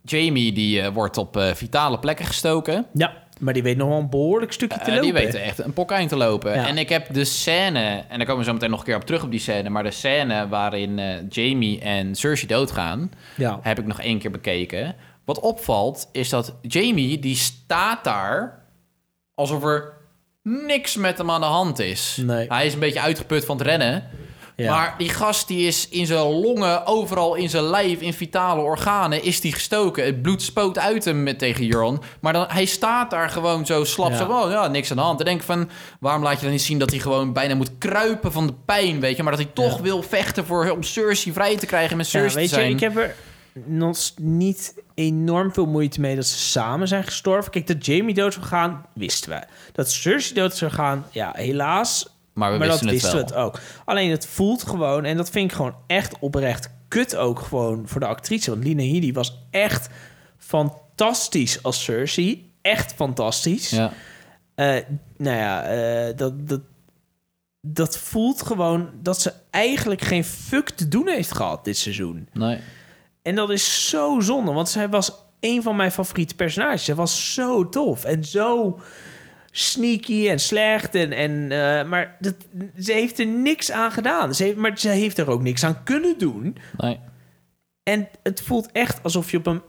Jamie die eh, wordt op eh, vitale plekken gestoken. Ja, maar die weet nog wel een behoorlijk stukje te lopen. die weten echt een pok eind te lopen. Ja. En ik heb de scène, en daar komen we zo meteen nog een keer op terug op die scène, maar de scène waarin Jamie en Cersei doodgaan, Ja. heb ik nog één keer bekeken. Wat opvalt is dat Jamie die staat daar alsof er niks met hem aan de hand is. Nee. Hij is een beetje uitgeput van het rennen. Ja. Maar die gast die is in zijn longen, overal in zijn lijf, in vitale organen, is die gestoken. Het bloed spoot uit hem met, tegen Joran. Maar dan, hij staat daar gewoon zo slap. Ja. Zo, oh, ja, niks aan de hand. Dan denk ik van, waarom laat je dan niet zien dat hij gewoon bijna moet kruipen van de pijn, weet je? Maar dat hij toch Ja. wil vechten voor, om Cersei vrij te krijgen en met Ja, Cersei weet te je, ik heb er nog niet enorm veel moeite mee dat ze samen zijn gestorven. Kijk, dat Jamie dood zou gaan, wisten we. Dat Cersei dood zou gaan, ja, helaas. Maar we maar dat wisten het wisten we het ook. Alleen het voelt gewoon, en dat vind ik gewoon echt oprecht kut ook gewoon voor de actrice. Want Lina Headey was echt fantastisch als Cersei. Echt fantastisch. Ja. Eh, nou ja, eh, dat, dat, dat voelt gewoon dat ze eigenlijk geen fuck te doen heeft gehad dit seizoen. Nee. En dat is zo zonde, want zij was een van mijn favoriete personages. Zij was zo tof en zo sneaky en slecht. En, en, eh, maar dat, ze heeft er niks aan gedaan. Ze heeft, maar ze heeft er ook niks aan kunnen doen. Nee. En het voelt echt alsof je op een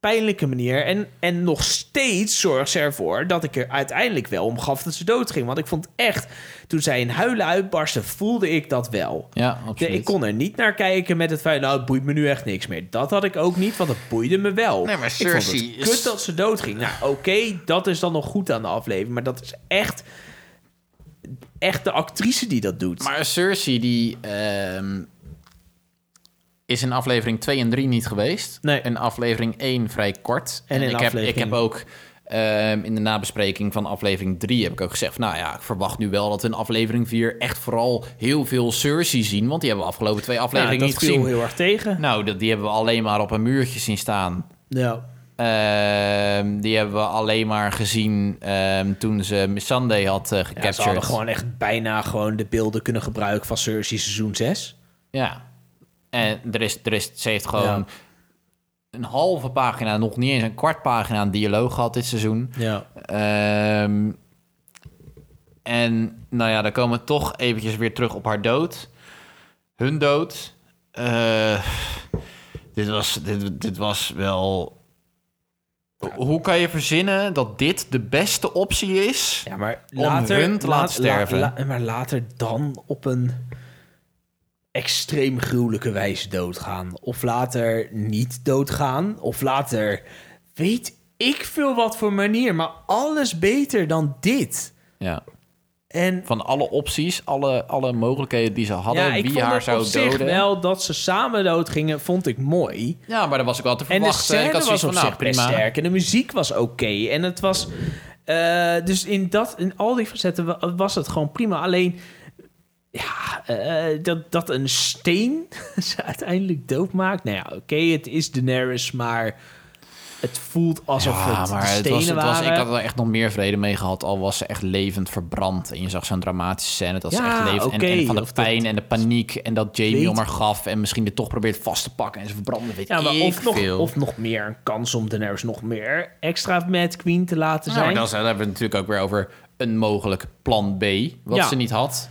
pijnlijke manier... en, en nog steeds zorgt ze ervoor dat ik er uiteindelijk wel om gaf dat ze doodging. Want ik vond echt, toen zij in huilen uitbarstte, voelde ik dat wel. Ja, absoluut. ik kon er niet naar kijken met het feit, nou, het boeit me nu echt niks meer. Dat had ik ook niet, want het boeide me wel. Nee, maar ik vond Cersei het is- kut dat ze doodging. Nou, oké, dat is dan nog goed aan de aflevering, maar dat is echt, echt de actrice die dat doet. Maar Cersei, die ehm, is in aflevering 2 en 3 niet geweest. Nee. In aflevering 1 vrij kort. En in ik, heb, ik aflevering- heb ook ehm, in de nabespreking van aflevering 3 heb ik ook gezegd... nou ja, ik verwacht nu wel dat we in aflevering 4 echt vooral heel veel Cersei zien. Want die hebben we afgelopen twee Ja, afleveringen dat niet viel gezien. heel erg tegen. Nou, dat, die hebben we alleen maar op een muurtje zien staan. Ja. Ehm, die hebben we alleen maar gezien ehm, toen ze Miss Sunday had uh, Ja, gecaptured. ze hadden gewoon echt bijna gewoon de beelden kunnen gebruiken van Cersei seizoen 6. Ja. En er is, er is, ze heeft gewoon Ja. een halve pagina, nog niet eens een kwart pagina aan dialoog gehad dit seizoen. Ja. Ehm, en nou ja, dan komen we toch eventjes weer terug op haar dood. Hun dood. Eh, dit, was, dit, dit was wel... Hoe kan je verzinnen dat dit de beste optie is? Ja, maar Om hun te laten sterven. la- maar later dan op een extreem gruwelijke wijze doodgaan. Of later niet doodgaan. Of later weet ik veel wat voor manier. Maar alles beter dan dit. Ja. En Van alle opties, alle, alle mogelijkheden die ze hadden, ja, ik wie haar zou doden. wel dat ze samen doodgingen, vond ik mooi. Ja, maar dat was ook wel te En de verwachten. ik scène was op van, nou, zich prima. sterk. En de muziek was oké. En het was... eh, dus in, dat, in al die facetten wa- was het gewoon prima. Alleen... Ja, eh, dat, dat een steen *laughs* ze uiteindelijk doodmaakt. Nou ja, oké, het is Daenerys, maar het voelt alsof Ja, het maar het stenen was, het was, waren. ik had er echt nog meer vrede mee gehad, al was ze echt levend verbrand. En je zag zo'n dramatische scène dat ze Ja, echt leeft. oké, en, en van de pijn en de paniek en dat Jamie om haar gaf en misschien dit toch probeert vast te pakken en ze verbranden, weet ja, maar ik of, nog, veel. of nog meer een kans om Daenerys nog meer extra Mad Queen te laten Nou, zijn. maar dan dan hebben we het natuurlijk ook weer over een mogelijk plan B, wat ze niet had.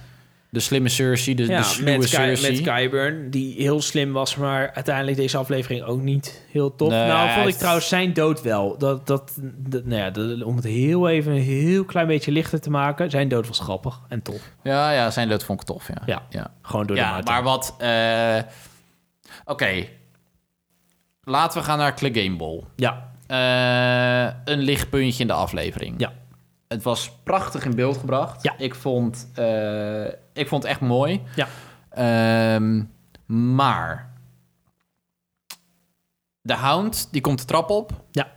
De slimme Cersei, de, de Ja, sluwe met, Cersei. met Kyburn, die heel slim was, maar uiteindelijk deze aflevering ook niet heel tof. Nee, nou, vond ik het- trouwens zijn dood wel. Dat, dat, dat, nou ja, dat- om het heel even een heel klein beetje lichter te maken, zijn dood was grappig en tof. Ja, ja, zijn dood vond ik tof, ja. Ja. ja. Gewoon door de Martin. maar wat... eh, Oké. Laten we gaan naar Clegane Bowl. Ja, Eh, een lichtpuntje in de aflevering. ja, Het was prachtig in beeld gebracht. Ja. Ik vond, eh, ik vond het echt mooi. ja. Ehm, maar... De Hound, die komt de trap op. Ja.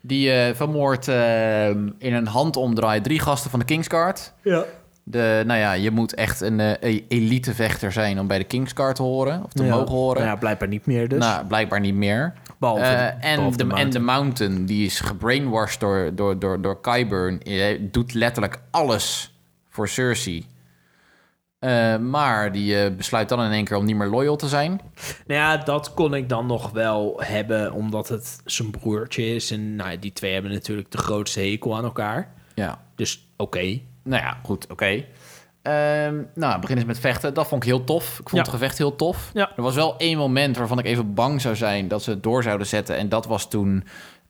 Die eh vermoordt eh, in een handomdraai drie gasten van de Kingsguard. Ja. De, nou ja, je moet echt een eh, elitevechter zijn om bij de Kingsguard te horen. Of te Ja. mogen horen. Nou ja, blijkbaar niet meer dus. Nou, blijkbaar niet meer. Behalve, Eh, de, en, behalve de, de en de Mountain. Die is gebrainwashed door, door, door, door Qyburn. Hij doet letterlijk alles voor Cersei. Eh, maar die eh, besluit dan in één keer om niet meer loyal te zijn. Nou ja, dat kon ik dan nog wel hebben, omdat het zijn broertje is. En nou, ja, die twee hebben natuurlijk de grootste hekel aan elkaar. Ja, Dus oké. nou ja, goed, oké. Ehm, nou, begin eens met vechten. Dat vond ik heel tof. Ik vond Ja. het gevecht heel tof. Ja. Er was wel één moment waarvan ik even bang zou zijn dat ze het door zouden zetten. En dat was toen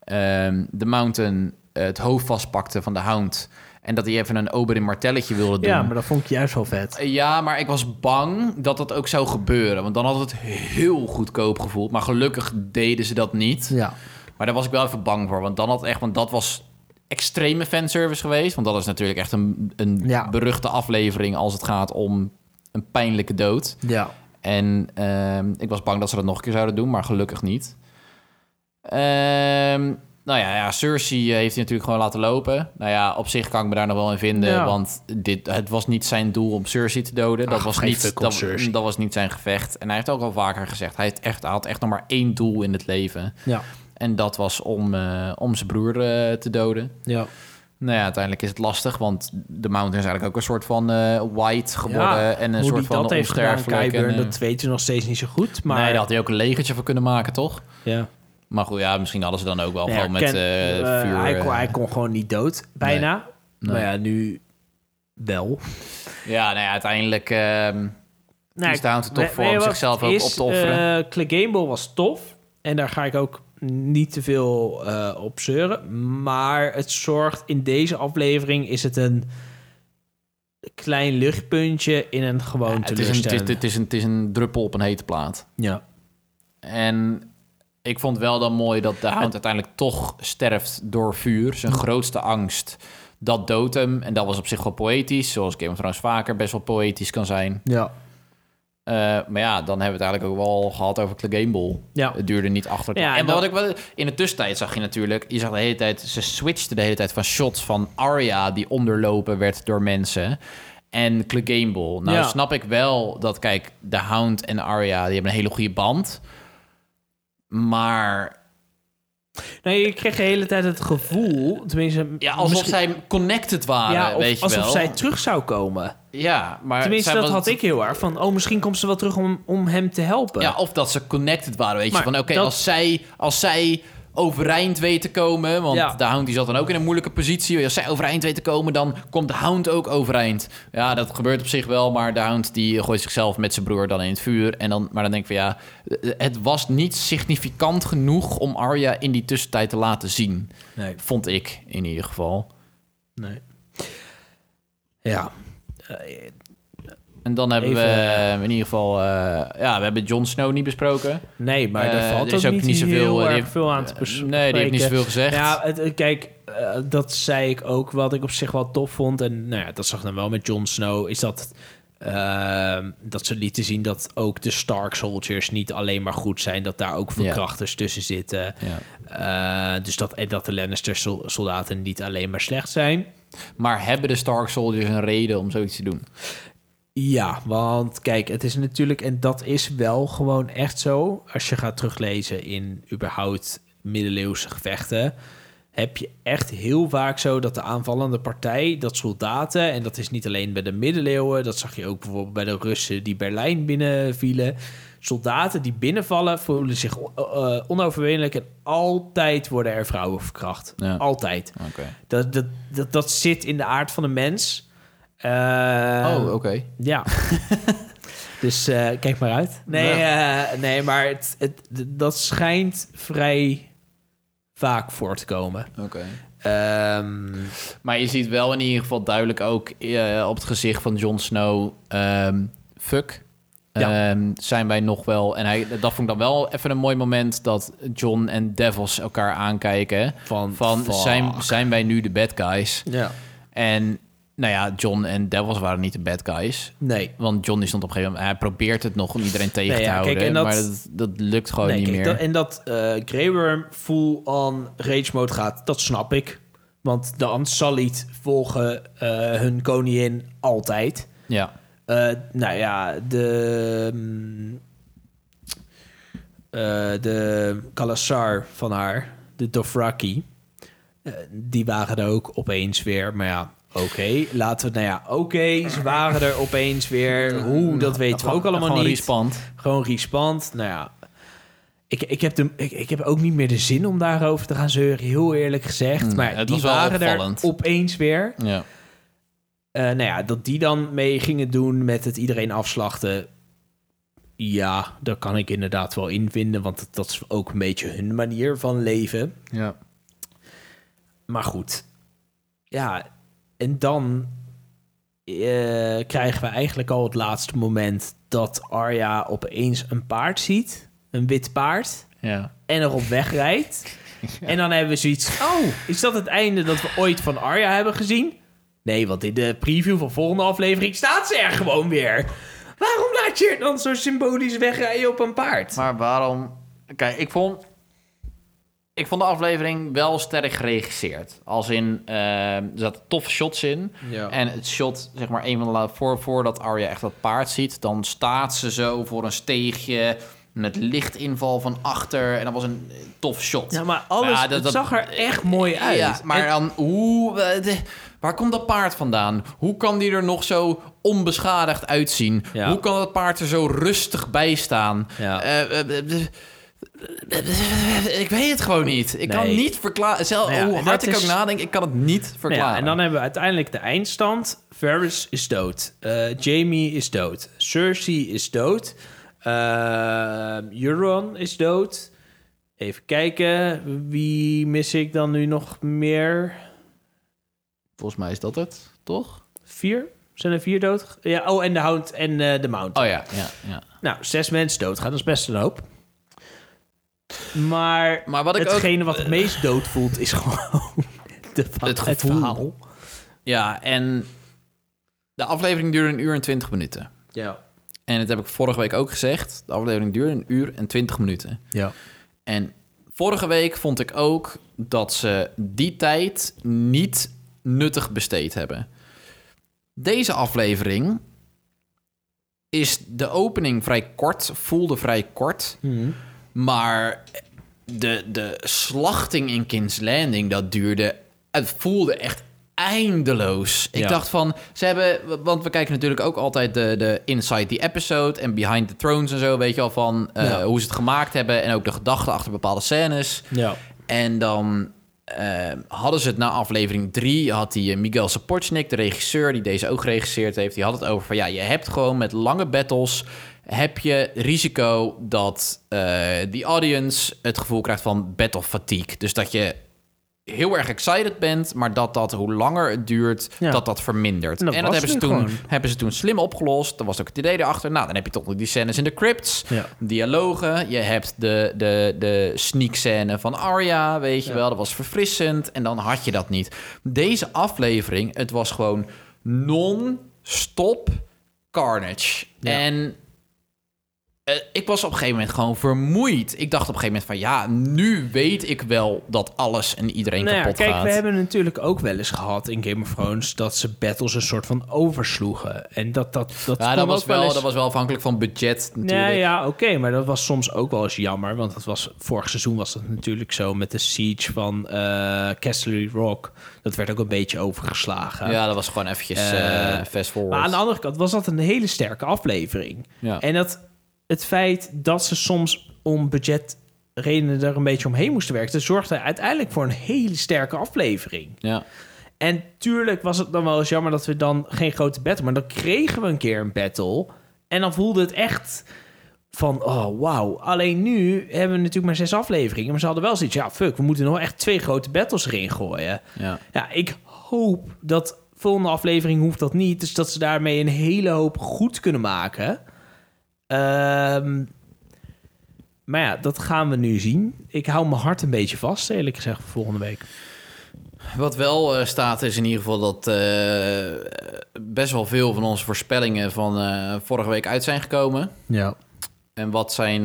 ehm, de Mountain eh, het hoofd vastpakte van de Hound. En dat hij even een Oberyn Martelletje wilde doen. Ja, maar dat vond ik juist wel vet. Ja, maar ik was bang dat dat ook zou gebeuren. Want dan had het heel goedkoop gevoeld. Maar gelukkig deden ze dat niet. Ja. Maar daar was ik wel even bang voor. Want dan had echt, want dat was extreme fanservice geweest. Want dat is natuurlijk echt een, een Ja. beruchte aflevering als het gaat om een pijnlijke dood. Ja. En ehm, ik was bang dat ze dat nog een keer zouden doen, maar gelukkig niet. Ehm, nou ja, ja, Cersei heeft hij natuurlijk gewoon laten lopen. Nou ja, op zich kan ik me daar nog wel in vinden, Ja. want dit, het was niet zijn doel om Cersei te doden. Dat, Ach, was niet, dat, dat was niet zijn gevecht. En hij heeft ook al vaker gezegd, hij, heeft echt, hij had echt nog maar één doel in het leven. Ja. En dat was om, eh, om zijn broer eh, te doden. Ja. Nou ja, uiteindelijk is het lastig, want de Mountain is eigenlijk ook een soort van eh, white geworden. Ja, en een soort van dat gedaan, onsterfelijk. en, dat weten we nog steeds niet zo goed. Maar Nee, daar had hij ook een legertje voor kunnen maken, toch? ja. Maar goed, ja, misschien hadden ze dan ook wel Nou ja, gewoon met Ken- vuur... hij, kon, hij kon gewoon niet dood, bijna. Nee. Maar ja, nu wel. Ja, nou ja, uiteindelijk ehm Nou, is Down to toch voor weet je om zichzelf ook op te offeren. Eh, Clegane was tof. En daar ga ik ook niet te veel eh, op zeuren. Maar het zorgt in deze aflevering is het een klein luchtpuntje in een gewoon ja, het, is een, het, is, teleurstellende. het, is een, het is een druppel op een hete plaat. Ja. En ik vond wel dan mooi dat de hound uiteindelijk toch sterft door vuur. Zijn grootste angst, dat doodt hem. En dat was op zich wel poëtisch, zoals Game of Thrones vaker best wel poëtisch kan zijn. Ja. Eh, maar ja, dan hebben we het eigenlijk ook wel gehad over Clegane Ball. Ja. Het duurde niet achter Ja, en wat ik wel... In de tussentijd zag je natuurlijk... Je zag de hele tijd... Ze switchten de hele tijd van shots van Arya... die onderlopen werd door mensen... En Clegane Ball. Nou Ja. snap ik wel dat... Kijk, de Hound en Arya... die hebben een hele goede band. Maar... Nee, je kreeg de hele tijd het gevoel, tenminste... Ja, alsof misschien- zij connected waren, ja, weet je alsof wel. zij terug zou komen. Ja, maar... Tenminste, dat was- had ik heel erg. Van, oh, misschien komt ze wel terug om, om hem te helpen. Ja, of dat ze connected waren, weet je. Van oké, dat- als, zij, als zij overeind weet te komen... Want Ja. de Hound die zat dan ook in een moeilijke positie. Als zij overeind weet te komen, dan komt de Hound ook overeind. Ja, dat gebeurt op zich wel. Maar de Hound die gooit zichzelf met zijn broer dan in het vuur. En dan, maar dan denk ik van ja... Het was niet significant genoeg om Arya in die tussentijd te laten zien. Nee. Vond ik in ieder geval. Nee. Ja. En dan hebben Even, we eh, in ieder geval... eh, ja, we hebben Jon Snow niet besproken. Nee, maar Eh, daar valt er is ook, niet, niet zoveel, heel eh, erg veel aan te bes- Nee, die heeft niet bespreken. zoveel gezegd. Ja, het, het- kijk, eh, dat zei ik ook. Wat ik op zich wel tof vond. En nou ja, dat zag dan wel met Jon Snow. Is dat, ehm, dat ze lieten zien dat ook de Stark Soldiers niet alleen maar goed zijn. Dat daar ook verkrachters tussen zitten. Ja. Eh, dus dat, en dat de Lannister sol- soldaten niet alleen maar slecht zijn. Maar hebben de Stark Soldiers een reden om zoiets te doen? Ja, want kijk, het is natuurlijk, en dat is wel gewoon echt zo. Als je gaat teruglezen in überhaupt middeleeuwse gevechten, heb je echt heel vaak zo dat de aanvallende partij, dat soldaten, en dat is niet alleen bij de middeleeuwen, dat zag je ook bijvoorbeeld bij de Russen die Berlijn binnenvielen. Soldaten die binnenvallen voelen zich uh, onoverwinnelijk en altijd worden er vrouwen verkracht. Ja. Altijd. Dat, dat, dat, dat zit in de aard van de mens. Eh, oh, oké. ja. *laughs* dus eh, kijk maar uit. Nee, eh, nee maar het, het, dat schijnt vrij vaak voor te komen. Oké. Ehm, Maar je ziet wel in ieder geval duidelijk ook eh, op het gezicht van Jon Snow... ehm, fuck. Ja. Ehm, zijn wij nog wel... En hij, dat vond ik dan wel even een mooi moment... dat John en Devils elkaar aankijken. van Van, fuck. zijn, zijn wij nu de bad guys? Ja. En nou ja, John en Devils waren niet de bad guys. Nee. Want John die stond op een gegeven moment... Hij probeert het nog om iedereen tegen Nee, te ja, houden. dat- maar dat, dat lukt gewoon nee niet kijk, meer. dat- en dat eh Grey Worm full on rage mode gaat, dat snap ik. Want de Ansaliet volgen eh, hun koningin altijd. Ja. Eh, nou ja, de... mm, de Kalasar van haar, de Dothraki... die waren er ook opeens weer. Maar ja, oké. laten we... Nou ja, oké, ze waren er opeens weer. Hoe, dat weten we ook allemaal Gewoon niet. Gewoon respand. Nou ja, ik, ik, heb de, ik, ik heb ook niet meer de zin om daarover te gaan zeuren, heel eerlijk gezegd. Nee, maar die waren er opeens weer. Ja. Eh, nou ja, dat die dan mee gingen doen met het iedereen afslachten. Ja, daar kan ik inderdaad wel in vinden, want dat, dat is ook een beetje hun manier van leven. ja. Maar goed, ja, en dan eh, krijgen we eigenlijk al het laatste moment dat Arya opeens een paard ziet. Een wit paard. Ja. En erop wegrijdt. *laughs* En dan hebben we zoiets... Oh, is dat het einde dat we ooit van Arya hebben gezien? Nee, want in de preview van volgende aflevering staat ze er gewoon weer. Waarom laat je er dan zo symbolisch wegrijden op een paard? Maar waarom... Kijk, ik vond... Ik vond de aflevering wel sterk geregisseerd. Als in, eh, er zaten toffe shots in. Ja. En het shot, zeg maar, een van de voor, voordat Arya echt dat paard ziet... dan staat ze zo voor een steegje met lichtinval van achter. En dat was een eh, tof shot. Ja, maar alles Ja, dat- het dat- zag er echt mooi uit. Ja, maar En- dan, hoe... eh, de- waar komt dat paard vandaan? Hoe kan die er nog zo onbeschadigd uitzien? Ja. Hoe kan dat paard er zo rustig bij staan? Ja. Ik weet het gewoon niet. Ik kan niet verklaren. Zelf, Nou ja, hoe hard ik is- ook nadenk, ik kan het niet verklaren. Ja, en dan hebben we uiteindelijk de eindstand. Varys is dood. Eh, Jamie is dood. Cersei is dood. Uh, Euron is dood. Even kijken. Wie mis ik dan nu nog meer? Volgens mij is dat het, toch? Vier? Zijn er vier dood? Ja, oh, en de Hound en eh, de Mount. Oh ja, ja, ja. Nou, zes mensen doodgaan. Dat is best een hoop. Maar, Maar wat ik ook... hetgene wat het meest dood voelt is *laughs* gewoon de, Het verhaal. Ja, en de aflevering duurde een uur en twintig minuten. Ja. En dat heb ik vorige week ook gezegd. De aflevering duurde een uur en twintig minuten. Ja. En vorige week vond ik ook dat ze die tijd niet nuttig besteed hebben. Deze aflevering is de opening vrij kort, voelde vrij kort. Maar de, de slachting in King's Landing, dat duurde... Het voelde echt eindeloos. Ik Ja. dacht van, ze hebben... Want we kijken natuurlijk ook altijd de, de Inside the Episode... en Behind the Thrones en zo, weet je al van... eh, Ja. hoe ze het gemaakt hebben... en ook de gedachten achter bepaalde scènes. Ja. En dan eh, hadden ze het na aflevering drie... had die eh, Miguel Sapochnik, de regisseur... die deze ook geregisseerd heeft... die had het over van... ja, je hebt gewoon met lange battles... heb je risico dat eh die audience het gevoel krijgt van battle fatigue. Dus dat je heel erg excited bent... maar dat dat hoe langer het duurt, Ja. dat dat vermindert. En En dat hebben, ze toen, gewoon. hebben ze toen slim opgelost. Er was ook het idee erachter. Nou, dan heb je toch nog die scènes in de crypts Ja. dialogen. Je hebt de, de, de sneak scène van Arya, weet je Ja. wel. Dat was verfrissend en dan had je dat niet. Deze aflevering, het was gewoon non-stop carnage. En ik was op een gegeven moment gewoon vermoeid. Ik dacht op een gegeven moment van... ja, nu weet ik wel dat alles en iedereen Nou ja, kapot kijk, gaat. we hebben natuurlijk ook wel eens gehad in Game of Thrones dat ze battles een soort van oversloegen. En dat dat dat, ja, dat was, wel eens... dat was wel afhankelijk van budget natuurlijk. Nee, ja, oké, maar dat was soms ook wel eens jammer, want dat was vorig seizoen was dat natuurlijk zo met de siege van eh Castle Rock. Dat werd ook een beetje overgeslagen. Ja, dat was gewoon eventjes Eh, eh, fast forward. Maar aan de andere kant was dat een hele sterke aflevering. ja. En dat het feit dat ze soms om budgetredenen er een beetje omheen moesten werken, zorgde uiteindelijk voor een hele sterke aflevering. ja. En tuurlijk was het dan wel eens jammer dat we dan geen grote battle... maar dan kregen we een keer een battle... en dan voelde het echt van, oh, wauw. Alleen nu hebben we natuurlijk maar zes afleveringen... maar ze hadden wel zoiets, ja, fuck, we moeten nog echt twee grote battles erin gooien. ja. Ja, ik hoop dat volgende aflevering hoeft dat niet... dus dat ze daarmee een hele hoop goed kunnen maken... Ehm, maar ja, dat gaan we nu zien. Ik hou mijn hart een beetje vast, eerlijk gezegd, voor volgende week. Wat wel eh, staat is in ieder geval dat eh, best wel veel van onze voorspellingen van eh, vorige week uit zijn gekomen. Ja. En wat, zijn,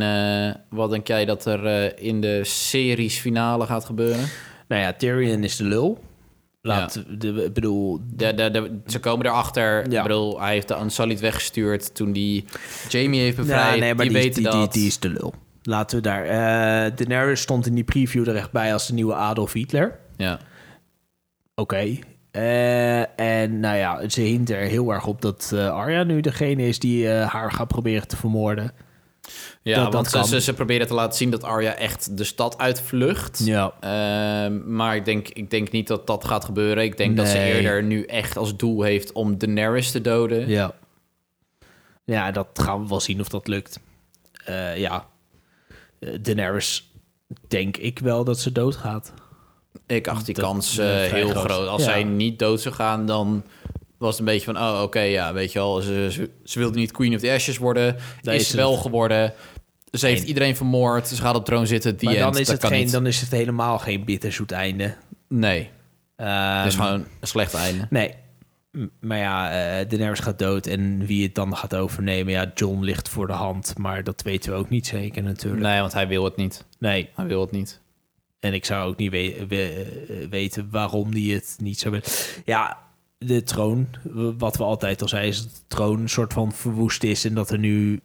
wat denk jij dat er in de series finale gaat gebeuren? Nou ja, Tyrion is de lul. Laat, de, bedoel, De, de, de, ze komen erachter. Ja. Ik bedoel, hij heeft de Unsullied weggestuurd toen die Jamie heeft bevrijd. Ja, nee, maar die, die, weten die, die, dat. die is de lul. Laten we daar. eh Daenerys stond in die preview er echt bij als de nieuwe Adolf Hitler. ja. Oké. Eh, en nou ja, ze hint er heel erg op dat eh, Arya nu degene is die haar gaat proberen te vermoorden. Ja, Dat- want ze, ze, ze proberen te laten zien dat Arya echt de stad uitvlucht. Ja. Ehm, maar ik denk, ik denk niet dat dat gaat gebeuren. Ik denk dat ze eerder nu echt als doel heeft om Daenerys te doden. Ja. Ja, dat gaan we wel zien of dat lukt. Eh, ja. Eh, Daenerys denk ik wel dat ze doodgaat. Ik acht die Dat- kans eh, heel groot. groot. Als Ja. zij niet dood zou gaan, dan was het een beetje van... oh, oké, ja, weet je wel. Ze, ze, ze wilde niet Queen of the Ashes worden. Daar is wel geworden. Ze heeft iedereen vermoord. Ze gaat op de troon zitten. Die maar dan end. is, het kan geen, niet. dan is het helemaal geen bitterzoet einde. Nee, het is gewoon een slecht einde. Nee. M- Maar ja, eh Daenerys gaat dood en wie het dan gaat overnemen... Ja, John ligt voor de hand, maar dat weten we ook niet zeker natuurlijk. Nee, want hij wil het niet. Nee, Hij wil het niet. en ik zou ook niet we- we- eh, weten waarom die het niet zou willen. Ja, de troon, wat we altijd al zeiden... is dat de troon een soort van verwoest is... en dat er nu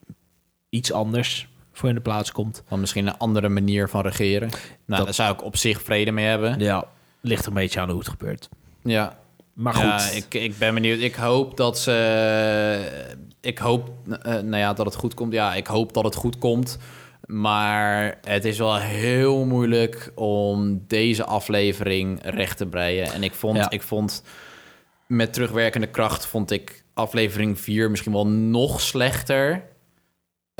iets anders voor in de plaats komt. Dan misschien een andere manier van regeren. Nou, Dat- daar zou ik op zich vrede mee hebben. Ja, ligt een beetje aan hoe het gebeurt. Ja, Maar goed, Ja, ik, ik ben benieuwd. Ik hoop dat ze. Ik hoop eh, nou ja, dat het goed komt. Ja, ik hoop dat het goed komt. Maar het is wel heel moeilijk om deze aflevering recht te breien. En ik vond, Ja. ik vond met terugwerkende kracht vond ik aflevering 4 misschien wel nog slechter.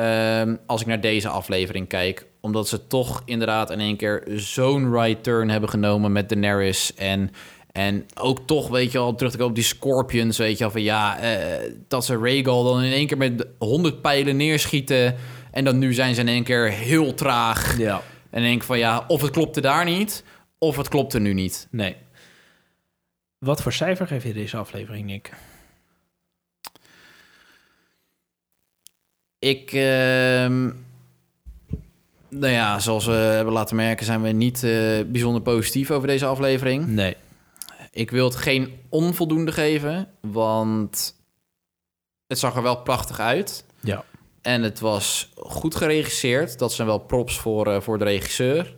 Ehm, als ik naar deze aflevering kijk. Omdat ze toch inderdaad in één keer zo'n right turn hebben genomen met Daenerys. En, en ook toch, weet je wel, terug te komen op die Scorpions. Weet je wel, van ja, eh, dat ze Rhaegal dan in één keer met 100 pijlen neerschieten. En dan nu zijn ze in één keer heel traag. ja, En denk van ja, of het klopte daar niet, of het klopte nu niet. nee. Wat voor cijfer geef je deze aflevering, Nick? Ik, ehm, nou ja, zoals we hebben laten merken, zijn we niet eh, bijzonder positief over deze aflevering. Nee. Ik wil het geen onvoldoende geven, want het zag er wel prachtig uit. Ja. En het was goed geregisseerd. Dat zijn wel props voor, eh, voor de regisseur.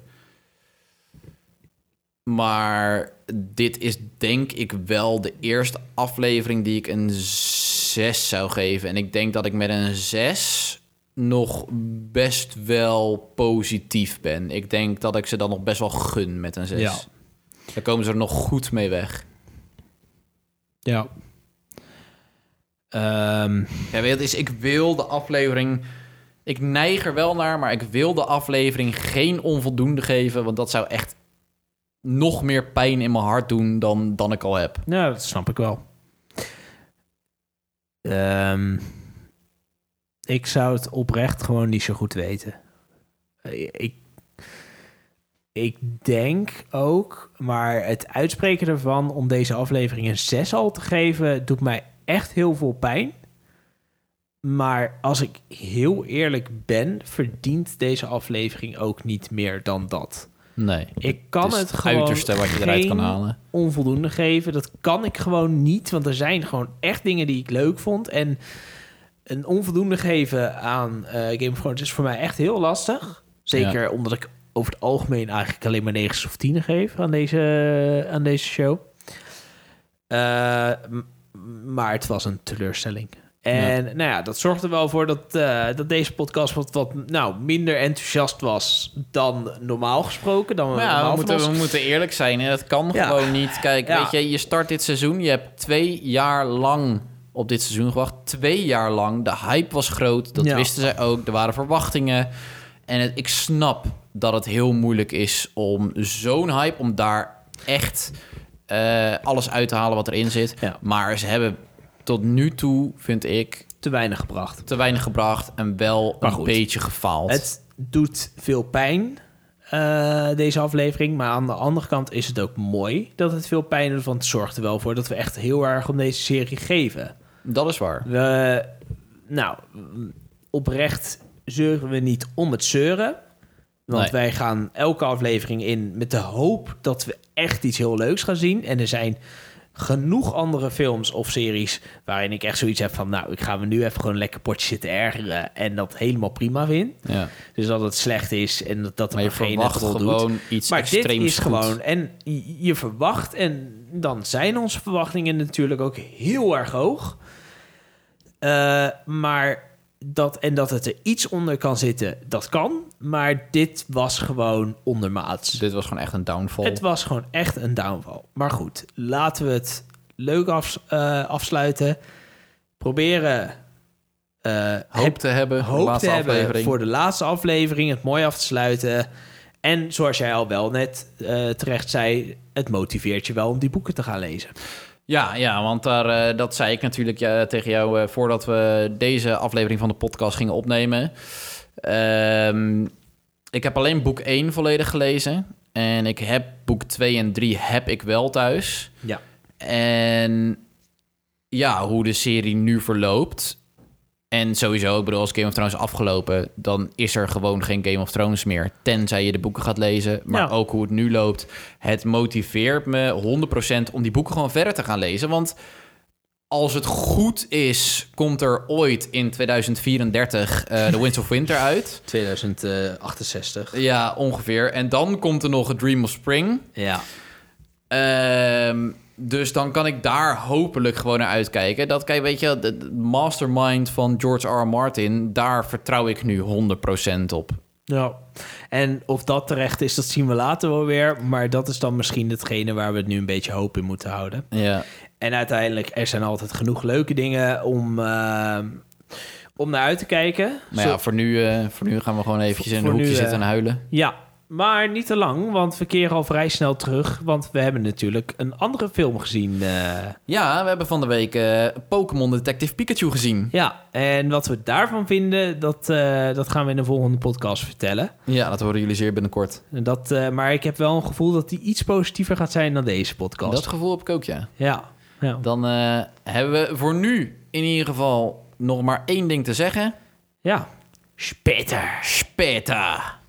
Maar dit is denk ik wel de eerste aflevering die ik een 6 zou geven. En ik denk dat ik met een 6 nog best wel positief ben. Ik denk dat ik ze dan nog best wel gun met een 6. Ja. Daar komen ze er nog goed mee weg. Ja. Ehm, Ja, weet je, het is, ik wil de aflevering... Ik neig er wel naar, maar ik wil de aflevering geen onvoldoende geven. Want dat zou echt nog meer pijn in mijn hart doen dan, dan ik al heb. nou, dat snap ik wel. Ehm, ik zou het oprecht gewoon niet zo goed weten. Eh, Ik, ik denk ook, maar het uitspreken ervan om deze aflevering een 6 al te geven, doet mij echt heel veel pijn. Maar als ik heel eerlijk ben, verdient deze aflevering ook niet meer dan dat. Nee. Ik kan is het, het gewoon uiterste wat je eruit kan halen. onvoldoende geven. Dat kan ik gewoon niet, want er zijn gewoon echt dingen die ik leuk vond. En een onvoldoende geven aan eh, Game of Thrones is voor mij echt heel lastig. Zeker omdat ik over het algemeen eigenlijk alleen maar 9 of 10 geef aan deze, aan deze show. Eh, maar het was een teleurstelling. En nou ja, dat zorgde wel voor dat, eh, dat deze podcast wat, wat nou, minder enthousiast was dan normaal gesproken. Dan we Maar ja, normaal we moeten, we moeten eerlijk zijn. Hè? Dat kan Ja. gewoon niet. Kijk, weet je, je start dit seizoen. Je hebt twee jaar lang op dit seizoen gewacht. Twee jaar lang. De hype was groot. Dat wisten zij ook. Er waren verwachtingen. En het, ik snap dat het heel moeilijk is om zo'n hype... om daar echt eh, alles uit te halen wat erin zit. Maar ze hebben tot nu toe, vind ik, te weinig gebracht. te weinig gebracht... en wel Maar een goed. beetje gefaald. Het doet veel pijn, eh, deze aflevering. Maar aan de andere kant is het ook mooi dat het veel pijn doet. Want het zorgt er wel voor dat we echt heel erg om deze serie geven. Dat is waar. We, nou, oprecht zeuren we niet om het zeuren. Want Nee. wij gaan elke aflevering in met de hoop dat we echt iets heel leuks gaan zien. En er zijn genoeg andere films of series waarin ik echt zoiets heb van... nou, ik ga me nu even gewoon een lekker potje zitten ergeren... en dat helemaal prima vind. Ja. Dus dat het slecht is en dat, dat Maar er geen doet. gewoon iets Maar dit extreems is goed. gewoon... En je je verwacht, en dan zijn onze verwachtingen natuurlijk ook heel erg hoog. Eh, maar dat, en dat het er iets onder kan zitten, dat kan. Maar dit was gewoon ondermaats. Dit was gewoon echt een downfall. Het was gewoon echt een downfall. Maar goed, laten we het leuk af, eh, afsluiten. Proberen eh, hoop heb- te hebben voor de te hebben aflevering. voor de laatste aflevering. Het mooi af te sluiten. En zoals jij al wel net eh, terecht zei, het motiveert je wel om die boeken te gaan lezen. Ja, ja want daar, eh, dat zei ik natuurlijk ja, tegen jou eh, voordat we deze aflevering van de podcast gingen opnemen. Ehm, ik heb alleen boek 1 volledig gelezen. En ik heb boek 2 en 3 heb ik wel thuis. Ja. En ja, hoe de serie nu verloopt. En sowieso, ik bedoel, als Game of Thrones is afgelopen, dan is er gewoon geen Game of Thrones meer. Tenzij je de boeken gaat lezen. Maar Ja. ook hoe het nu loopt. Het motiveert me 100% om die boeken gewoon verder te gaan lezen. Want als het goed is, komt er ooit in 2034 eh The Winds of Winter *laughs* uit. 2068. Ja, ongeveer. En dan komt er nog A Dream of Spring. Ja. Ehm, dus dan kan ik daar hopelijk gewoon naar uitkijken. Dat, kijk, weet je, de, mastermind van George R. R. Martin, daar vertrouw ik nu 100% op. Ja. En of dat terecht is, dat zien we later wel weer. Maar dat is dan misschien hetgene waar we het nu een beetje hoop in moeten houden. Ja, En uiteindelijk, er zijn altijd genoeg leuke dingen om, eh, om naar uit te kijken. maar Zo- ja, voor nu, eh, voor nu gaan we gewoon eventjes in een hoekje nu, zitten eh, en huilen. Ja, maar niet te lang, want we keren al vrij snel terug. Want we hebben natuurlijk een andere film gezien. eh. Ja, we hebben van de week eh, Pokémon Detective Pikachu gezien. ja, en wat we daarvan vinden, dat, eh, dat gaan we in de volgende podcast vertellen. Ja, dat horen jullie zeer binnenkort. En Dat, maar ik heb wel een gevoel dat die iets positiever gaat zijn dan deze podcast. Dat gevoel heb ik ook, ja. Ja, ja. Dan hebben we voor nu in ieder geval nog maar één ding te zeggen. ja. Speter. Speta.